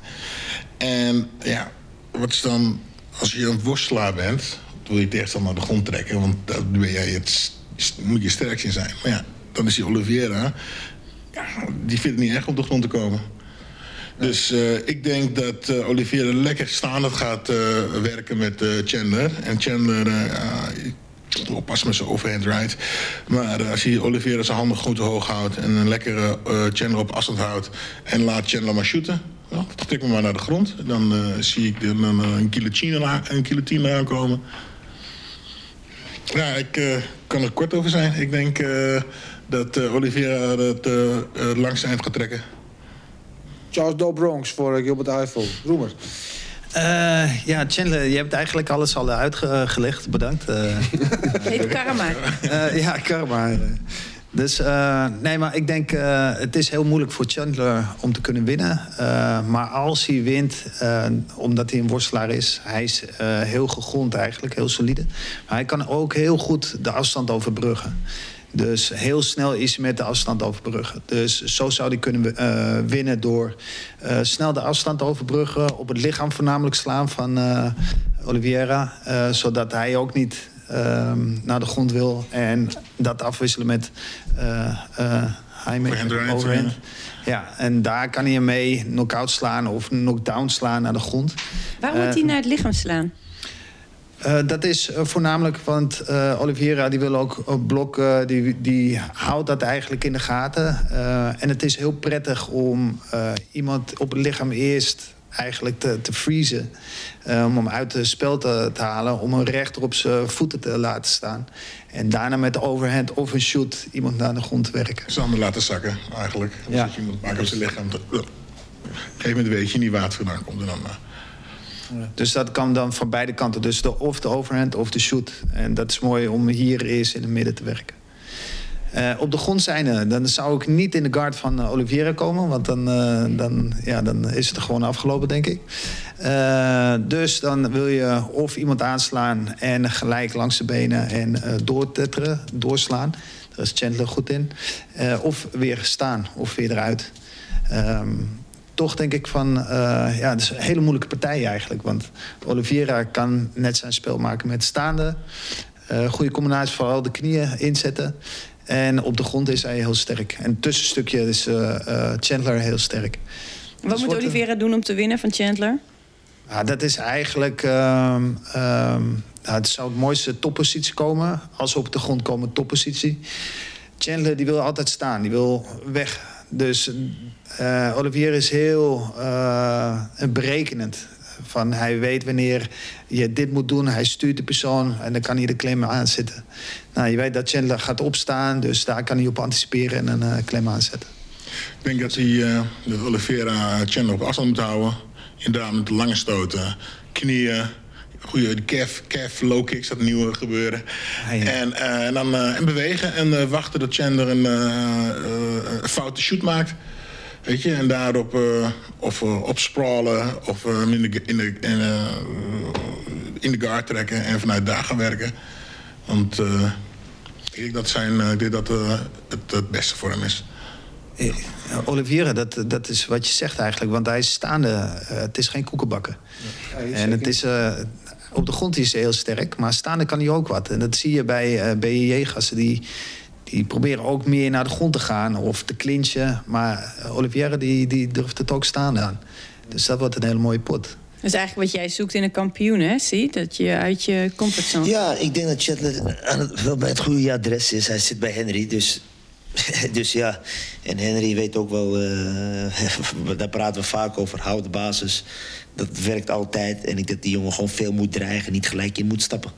En ja, wat is dan, als je een worstelaar bent, wil je tegenstander naar de grond trekken. Want daar ben jij het, moet je sterkst in zijn. Maar ja, dan is die Oliveira, ja, die vindt het niet erg op de grond te komen. Dus eh, ik denk dat eh Oliveira lekker staande gaat eh, werken met Chandler. En Chandler, ik met zijn overhand right. Maar als hij Oliveira zijn handen goed hoog houdt... en een lekkere Chandler op afstand houdt... en laat Chandler maar shooten... Ja, trek me maar naar de grond. Dan eh, zie ik dan, eh, een guillotine, een guillotine aankomen. Ja, ik eh, kan er kort over zijn. Ik denk eh, dat eh, Oliveira het langste eind gaat trekken. Charles Dobronx voor eh, Gilbert Eiffel. Roemer. Eh, ja, Chandler, je hebt eigenlijk alles al uitgelegd. Bedankt. Eh, Heet karma. Eh, ja, karma. Dus eh, nee, maar ik denk eh, het is heel moeilijk voor Chandler om te kunnen winnen. Eh, maar als hij wint, omdat hij een worstelaar is, hij is heel gegrond eigenlijk, heel solide. Maar hij kan ook heel goed de afstand overbruggen. Dus heel snel is hij met de afstand overbruggen. Dus zo zou hij kunnen winnen door snel de afstand overbruggen, op het lichaam voornamelijk slaan van eh, Oliveira, zodat hij ook niet ehm, naar de grond wil. En dat afwisselen met eh eh, high Overhand. Ja, en daar kan hij hem mee knock-out slaan of knock-down slaan naar de grond. Waarom moet Eh, hij naar het lichaam slaan? eh, dat is eh, voornamelijk, want eh Oliveira die wil ook eh, blokken, die, die houdt dat eigenlijk in de gaten. Eh, en het is heel prettig om eh, iemand op het lichaam eerst eigenlijk te, te freezen. eh, om hem uit het spel te, te halen, om hem rechter op zijn voeten te laten staan. En daarna met de overhand of een shoot iemand naar de grond te werken. Handen laten zakken, eigenlijk. Ja. Ja. je moet maken op zijn lichaam. Op een gegeven moment weet je niet waar het vandaan komt. En dan, eh, Dus dat kan dan van beide kanten. Dus de, of de overhand of de shoot. En dat is mooi om hier eerst in het midden te werken. Eh, op de grond zijnde, dan zou ik niet in de guard van eh, Oliveira komen. Want dan, eh, dan, ja, dan is het er gewoon afgelopen, denk ik. Eh, dus dan wil je of iemand aanslaan en gelijk langs de benen en eh doortetteren, doorslaan. Daar is Chandler goed in. Eh, of weer staan of weer eruit. Ehm, toch denk ik van, eh, ja, het is een hele moeilijke partij eigenlijk. Want Oliveira kan net zijn spel maken met staande. Eh, goede combinatie, vooral de knieën inzetten. En op de grond is hij heel sterk. En het tussenstukje is eh, eh, Chandler heel sterk. Wat Dus moet wordt een- Oliveira doen om te winnen van Chandler? Ja, dat is eigenlijk. ehm, ehm, nou, het zou het mooiste toppositie komen. Als ze op de grond komen, toppositie. Chandler die wil altijd staan, die wil weg. Dus eh Olivier is heel eh, berekenend. Van hij weet wanneer je dit moet doen. Hij stuurt de persoon en dan kan hij de klem aanzetten. Nou, je weet dat Chandler gaat opstaan, dus daar kan hij op anticiperen en een uh, aanzetten. Ik denk dat hij uh, de Oliveira Chandler op afstand moet houden. Inderdaad met de lange stoten, knieën, goede de calf, calf low kicks, dat nieuwe gebeuren. Ah, ja. en, uh, en, dan uh, en bewegen en uh, wachten dat Chandler een, een foute shoot maakt. Weet je, en daarop of opsprawlen of in, de, in, de, in, in de guard trekken en vanuit daar gaan werken. Want ik denk dat, zijn, ik denk dat het het beste voor hem is. Olivier, dat, dat is wat je zegt eigenlijk. Want hij is staande. Uh, het is geen koekenbakken. Ja, en het is, uh, op de grond is hij heel sterk, maar staande kan hij ook wat. En dat zie je bij uh, BJJ-gasten. Die, die proberen ook meer naar de grond te gaan of te clinchen. Maar Olivier die, die durft het ook staande aan. Dus dat wordt een hele mooie pot. Dat is eigenlijk wat jij zoekt in een kampioen, hè? Zie? Dat je uit je comfortzone... Ja, ik denk dat Chandler aan het, wel bij het goede adres is. Hij zit bij Henry, dus dus ja, en Henry weet ook wel, uh, daar praten we vaak over, houden basis. Dat werkt altijd. En ik denk dat die jongen gewoon veel moet dreigen, niet gelijk in moet stappen.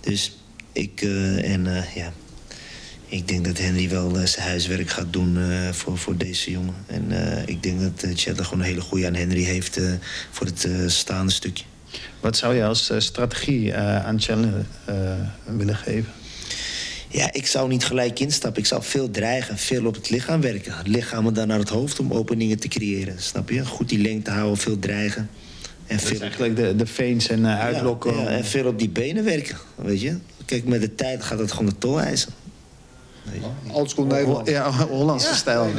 Dus ik, uh, en uh, ja, ik denk dat Henry wel zijn huiswerk gaat doen voor, voor deze jongen. En ik denk dat uh, Chandler gewoon een hele goede aan Henry heeft voor het staande stukje. Wat zou je als strategie aan Chandler willen geven? Ja, ik zou niet gelijk instappen. Ik zou veel dreigen, veel op het lichaam werken. Het lichaam dan naar het hoofd om openingen te creëren. Snap je? Goed die lengte houden, veel dreigen. En dat veel... is eigenlijk de, de veens en uitlokken. Ja, en veel op die benen werken, weet je. Kijk, met de tijd gaat het gewoon de tol eisen. Oldschool Nederland. Ja, Hollandse ja. stijl.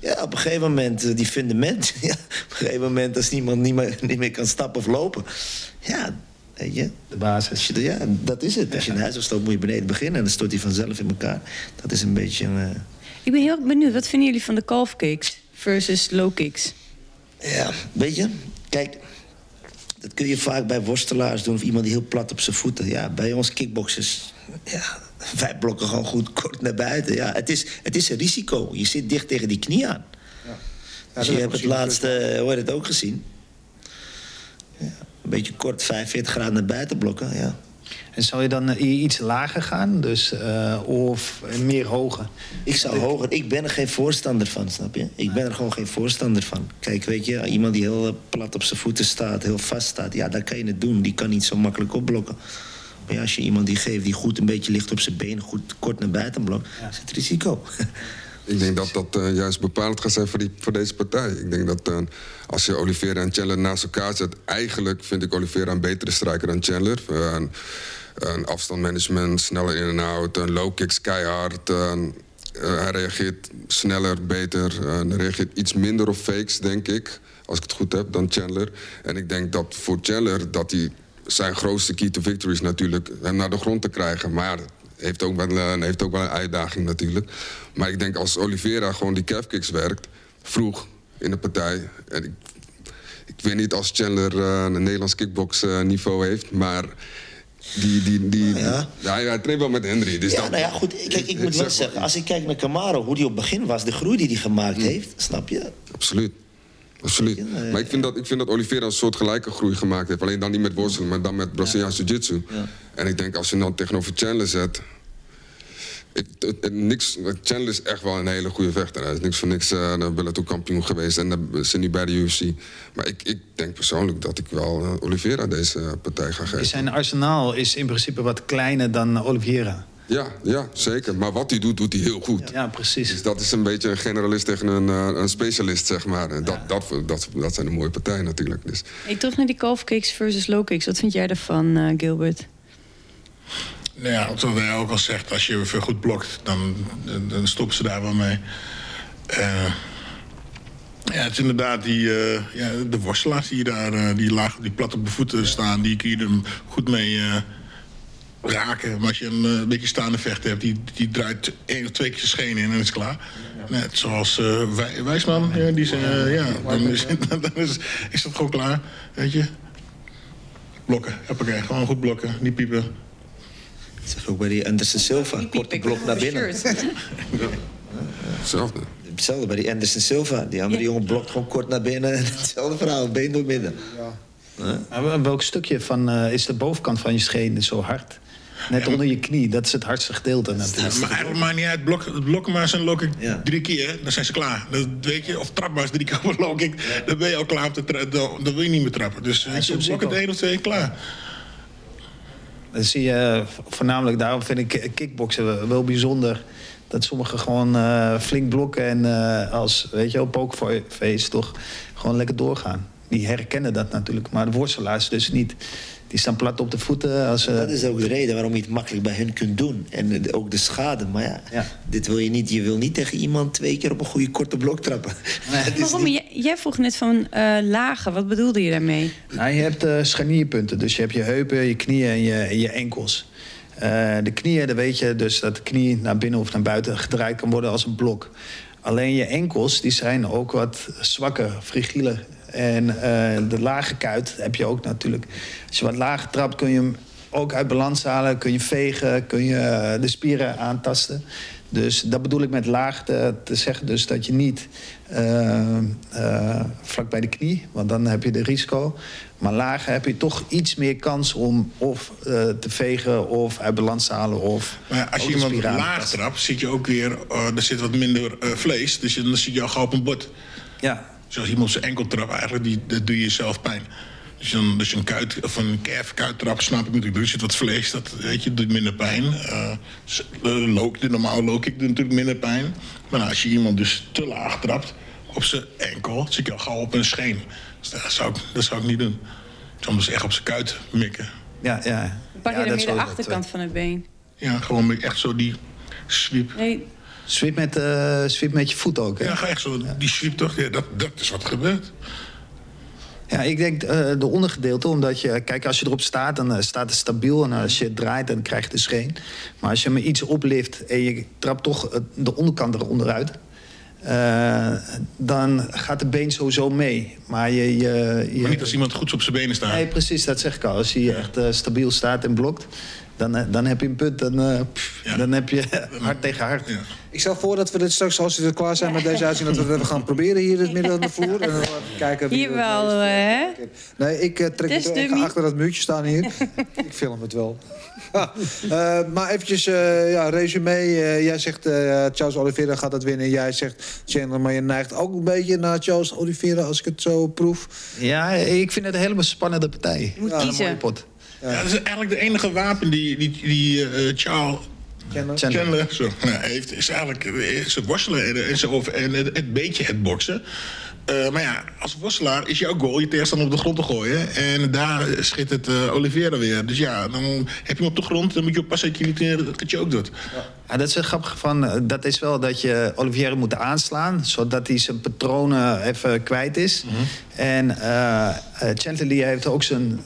Ja, op een gegeven moment, uh, die fundament. Ja, op een gegeven moment als niemand niet meer, niet meer kan stappen of lopen. Ja, Weet je? De basis. Je, ja, dat is het. Als je een huis afstoot, moet je beneden beginnen. En dan stort hij vanzelf in elkaar. Dat is een beetje... Uh... Ik ben heel benieuwd. Wat vinden jullie van de calf kicks versus low kicks? Ja, weet je... Kijk, dat kun je vaak bij worstelaars doen... of iemand die heel plat op zijn voeten. Ja, bij ons kickboxers... Ja, wij blokken gewoon goed kort naar buiten. Ja, het, is, het is een risico. Je zit dicht tegen die knie aan. Ja. dus je hebt het laatste... Hoor je het ook gezien? Ja een beetje kort 45 graden naar buiten blokken. Ja. En zou je dan uh, iets lager gaan? Dus, uh, of meer hoger? Ik zou hoger. Ik ben er geen voorstander van, snap je? Ik ben er gewoon geen voorstander van. Kijk, weet je, iemand die heel eh, plat op zijn voeten staat, heel vast staat, ja, dan kan je het doen. Die kan niet zo makkelijk opblokken. Maar ja, als je iemand die geeft die goed een beetje ligt op zijn been, goed kort naar buiten blokt, ja. is het risico. Ik denk dat dat uh, juist bepalend gaat zijn voor, die, voor deze partij. Ik denk dat uh, als je Oliveira en Chandler naast elkaar zet... eigenlijk vind ik Oliveira een betere strijker dan Chandler. Uh, een, een afstandmanagement, sneller in en out, een low kicks keihard. hij reageert sneller, beter. hij reageert iets minder op fakes, denk ik. Als ik het goed heb, dan Chandler. En ik denk dat voor Chandler dat hij zijn grootste key to victory is natuurlijk hem naar de grond te krijgen. Maar heeft ook, wel, uh, heeft ook wel een uitdaging natuurlijk. Maar ik denk als Oliveira gewoon die calfkicks werkt, vroeg in de partij. En ik, ik weet niet als Chandler uh, een Nederlands kickbox uh, niveau heeft, maar die, die, die, nou ja. ja, hij traint wel met Henry. Dus ja, dat, nou ja, goed. Kijk, ik moet wel zeggen, als ik kijk naar Camaro, hoe die op het begin was, de groei die hij gemaakt heeft, snap je? Absoluut. Absoluut. Maar ik vind, dat, ik vind dat Oliveira een soort gelijke groei gemaakt heeft. Alleen dan niet met worstelen, maar dan met Braziliaanse Jiu-Jitsu. Ja. En ik denk als je dan tegenover Chandler zet. Ik, niks, Chandler is echt wel een hele goede vechter. Hij is niks voor niks uh, Bellator kampioen geweest en is nu bij de UFC. Maar ik, ik denk persoonlijk dat ik wel uh, Oliveira deze partij ga geven. Zijn arsenaal is in principe wat kleiner dan Oliveira. Ja, ja, zeker. Maar wat hij doet, doet hij heel goed. Ja, precies. Dus dat is een beetje een generalist tegen een, uh, een specialist, zeg maar. En dat, dat, dat, dat zijn de mooie partijen natuurlijk. Dus. Hey, toch naar die calf kicks versus low kicks. Wat vind jij ervan, uh, Gilbert? Nou ja, zoals hij ook al zegt, als je veel goed blokt, dan, dan stoppen ze daar wel mee. Uh, ja, het is inderdaad die, uh, ja, de worstelaars die daar die laag, die plat op de voeten staan, die kun je er goed mee raken. Maar als je een, een beetje staande vechter hebt, die, die draait één of twee keer zijn schenen in en is klaar. Net zoals uh, Wij, Wijsman, ja, die zijn, uh, ja, dan, is, dan is, is dat gewoon klaar, weet je. Blokken, hoppakee, gewoon goed blokken, niet piepen. Dat zeg ook bij die Anderson Silva, korte blok naar binnen. Hetzelfde. Hetzelfde bij die Anderson Silva. Die andere jongen blokt gewoon kort naar binnen. Hetzelfde verhaal, been door midden. Ja. Maar welk stukje van eh, is de bovenkant van je scheen zo hard? Net onder je knie, dat is het hardste gedeelte natuurlijk. Maar eigenlijk maakt niet uit. Blok, blok maar zijn lok ik drie keer, dan zijn ze klaar. Dat weet je, of trap maar eens drie keer ik, dan ben je al klaar om te trappen. Dan, dan wil je niet meer trappen. Dus uh, zich blok het één of twee, klaar. Dan zie je voornamelijk, daarom vind ik kickboksen wel bijzonder. Dat sommigen gewoon eh, flink blokken en eh, als, weet je wel, pokerface toch gewoon lekker doorgaan. Die herkennen dat natuurlijk, maar de worstelaars dus niet. Die staan plat op de voeten. Als, eh, Dat is ook de reden waarom je het makkelijk bij hun kunt doen. En ook de schade. Maar ja, dit wil je niet. Je wil niet tegen iemand twee keer op een goede korte blok trappen. Waarom? Jij, jij vroeg net van eh, lagen. Wat bedoelde je daarmee? Nou, je hebt eh scharnierpunten. Dus je hebt je heupen, je knieën en je, en je enkels. Eh, de knieën, dan weet je dus dat de knie naar binnen of naar buiten gedraaid kan worden als een blok. Alleen je enkels, die zijn ook wat zwakker, fragieler. En eh, de lage kuit heb je ook natuurlijk. Als je wat lager trapt, kun je hem ook uit balans halen. Kun je vegen, kun je eh, de spieren aantasten. Dus dat bedoel ik met laag te, te zeggen. Dus dat je niet eh, vlak bij de knie, want dan heb je de risico. Maar lager heb je toch iets meer kans om of te vegen of uit balans te halen. Of Maar als je iemand laag trapt, zit je ook weer... er zit wat minder vlees, dus dan zit je al gauw op een bord. Ja. Zoals iemand zijn enkel trapt, eigenlijk, die, dat doe je jezelf pijn. Dus dan, dus een kuit of een calf kuit trap, snap ik natuurlijk. Er zit wat vlees, dat weet je, doet minder pijn. Eh eh, de normaal low kick doet natuurlijk minder pijn. Maar nou, als je iemand dus te laag trapt op zijn enkel, zit je al gauw op een scheen. Dus dat zou ik, dat zou ik niet doen. Soms echt op zijn kuit mikken. Ja, ja. Pak je Ja, dan dat meer de dat, achterkant van het been? Ja, gewoon met echt zo die sweep. Nee, Sweep met, sweep met je voet ook. Hè? Ja, ga echt zo, die sweep toch, ja, dat, dat is wat gebeurt. Ja, ik denk eh, de ondergedeelte, omdat je... Kijk, als je erop staat, dan eh, staat het stabiel. En als je het draait, dan krijg je de scheen. Maar als je hem iets oplift en je trapt toch de onderkant eronder uit... dan gaat de been sowieso mee. Maar, je, je, je... Maar niet als iemand goed op zijn benen staat. Nee, precies, dat zeg ik al. Als hij echt stabiel staat en blokt... Dan, eh, dan heb je een punt, dan, eh, pff, dan heb je hard tegen hard. Ik stel voor dat we dit straks, als we er klaar zijn met deze uitzending... dat we het even gaan proberen hier in het midden van de vloer. En dan even kijken wie hier er wel, hè? Nee, ik eh, trek Het ik ga achter dat muurtje staan hier. ik film het wel. Eh, maar eventjes, eh ja, resume. Eh, jij zegt eh, Charles Oliveira gaat dat winnen. Jij zegt Chandler, maar je neigt ook een beetje naar Charles Oliveira... als ik het zo proef. Ja, ik vind het een hele spannende partij. moet Ja, een kiezen. mooie pot. Ja, dat is eigenlijk de enige wapen die, die, die eh, Charles Chandler. Chandler. Zo, nou, heeft. Is eigenlijk eh, is het worstelen en, en, en het, het beetje het boksen. Eh, maar ja, als worstelaar is jouw goal je tegenstander op de grond te gooien. En daar schiet het eh Oliveira weer. Dus ja, dan heb je hem op de grond. Dan moet je oppassen dat je niet eh, dat je ook doet. Ja, dat is het grappige van, dat is wel dat je Olivier moet aanslaan, zodat hij zijn patronen even kwijt is. En eh eh, Chandler Lee heeft ook zijn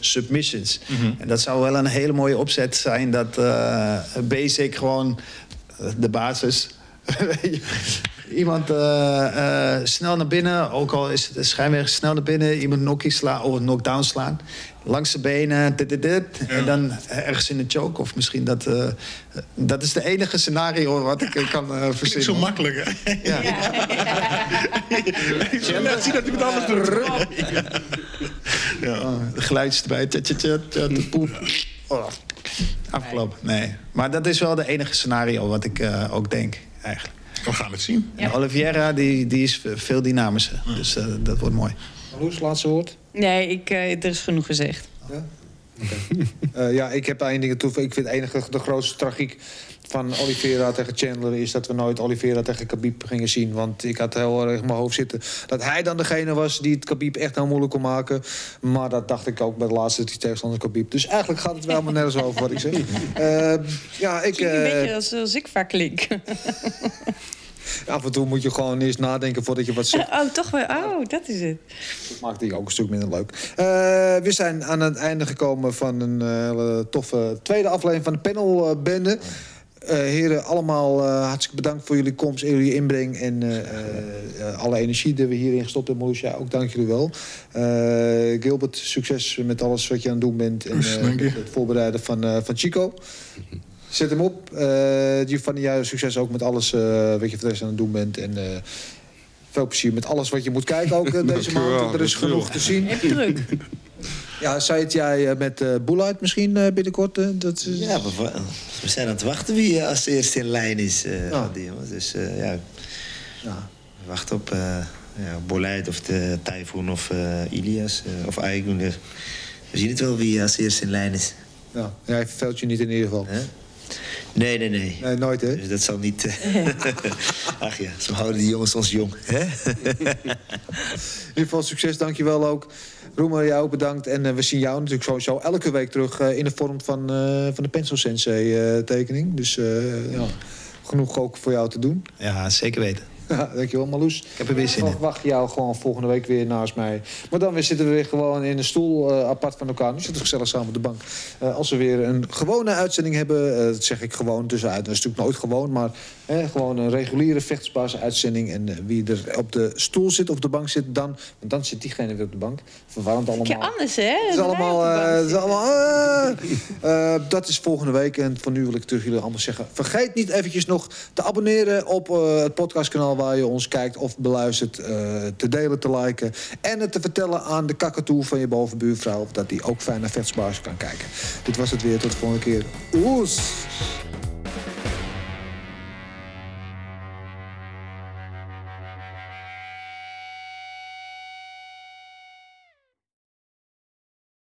submissions. En dat zou wel een hele mooie opzet zijn dat basic gewoon de basis. Iemand eh, eh, snel naar binnen, ook al is het schijnweg snel naar binnen. Iemand knockie slaan of een knockdown slaan. Langs de benen, dit, dit, dit. En dan ergens in de choke. Of misschien dat... eh, dat is de enige scenario wat ik kan eh, verzinnen. zo makkelijk, hè? Ja. Laat zien dat ik het anders doe. Ja. Oh, erbij. Tja, tja, tja, tja, de poep. Oh, afgelopen. Nee. Maar dat is wel de enige scenario wat ik eh, ook denk, eigenlijk. We gaan het zien. En Oliviera, die, die is veel dynamischer. Dus eh, dat wordt mooi. Loes, laatste woord. Nee, ik, eh, er is genoeg gezegd. Eh, ja, ik heb daar één ding toe. Ik vind het enige, de grootste tragiek van Oliveira tegen Chandler... is dat we nooit Oliveira tegen Khabib gingen zien. Want ik had heel erg in mijn hoofd zitten... dat hij dan degene was die het Khabib echt heel moeilijk kon maken. Maar dat dacht ik ook bij de laatste die tegenstander Khabib. Dus eigenlijk gaat het wel helemaal nergens over wat ik zeg. Eh, ja, ik... Een eh, beetje als, als ik vaak klink. af en toe moet je gewoon eerst nadenken voordat je wat zegt. Oh, toch wel. Oh, dat is het. Dat maakt die ook een stuk minder leuk. Eh, we zijn aan het einde gekomen van een eh, hele toffe tweede aflevering van de panelbende. Eh heren, allemaal eh, hartstikke bedankt voor jullie komst en jullie inbreng... en eh, eh, alle energie die we hierin gestopt hebben. Marusha, ook dank jullie wel. Eh, Gilbert, succes met alles wat je aan het doen bent... en eh, het voorbereiden van, eh, van Chico. Zet hem op. Eh Giovanni, jij succes ook met alles eh, wat je voor de rest aan het doen bent. En eh, veel plezier met alles wat je moet kijken ook deze maand. Er is genoeg te zien. Heb je druk? Ja, zei het jij eh, met eh Boeluit misschien eh, binnenkort? eh, dat is... Ja, we, zijn aan het wachten wie als eerste in lijn is eh, Ja. van die jongens. Dus eh, ja, Ja. we wachten op eh ja, of de Typhoon of eh, Ilias eh, of Aykun. Dus we zien het wel wie als eerste in lijn is. Ja, hij verveelt je niet in ieder geval. Hè? Nee, nee, nee. Nee, nooit hè? Dus dat zal niet... Ach ja, zo houden die jongens ons jong. Hè? In ieder geval succes, dankjewel ook. Roemer, jou ook bedankt. En eh, we zien jou natuurlijk sowieso elke week terug eh, in de vorm van, eh, van de Pencil Sensei tekening. Dus genoeg ook voor jou te doen. Ja, zeker weten. Ja, dankjewel Marloes. Ik heb er weer zin in. Wacht jou gewoon volgende week weer naast mij. Maar dan weer zitten we weer gewoon in een stoel eh, apart van elkaar. Nu zitten we gezellig samen op de bank. Eh, als we weer een gewone uitzending hebben, eh, dat zeg ik gewoon tussenuit. Dat is natuurlijk nooit gewoon, maar eh, gewoon een reguliere vechtsbare uitzending. En wie er op de stoel zit of op de bank zit, dan, want dan zit diegene weer op de bank. Verwarrend allemaal. Ja, anders hè? Het is Dat allemaal, eh, het is allemaal dat is volgende week. En voor nu wil ik terug jullie allemaal zeggen. Vergeet niet eventjes nog te abonneren op eh, het podcastkanaal waar je ons kijkt of beluistert. eh, te delen, te liken. En het te vertellen aan de kakatoe van je bovenbuurvrouw. Dat die ook fijn naar kan kijken. Dit was het weer. Tot de volgende keer. Oes!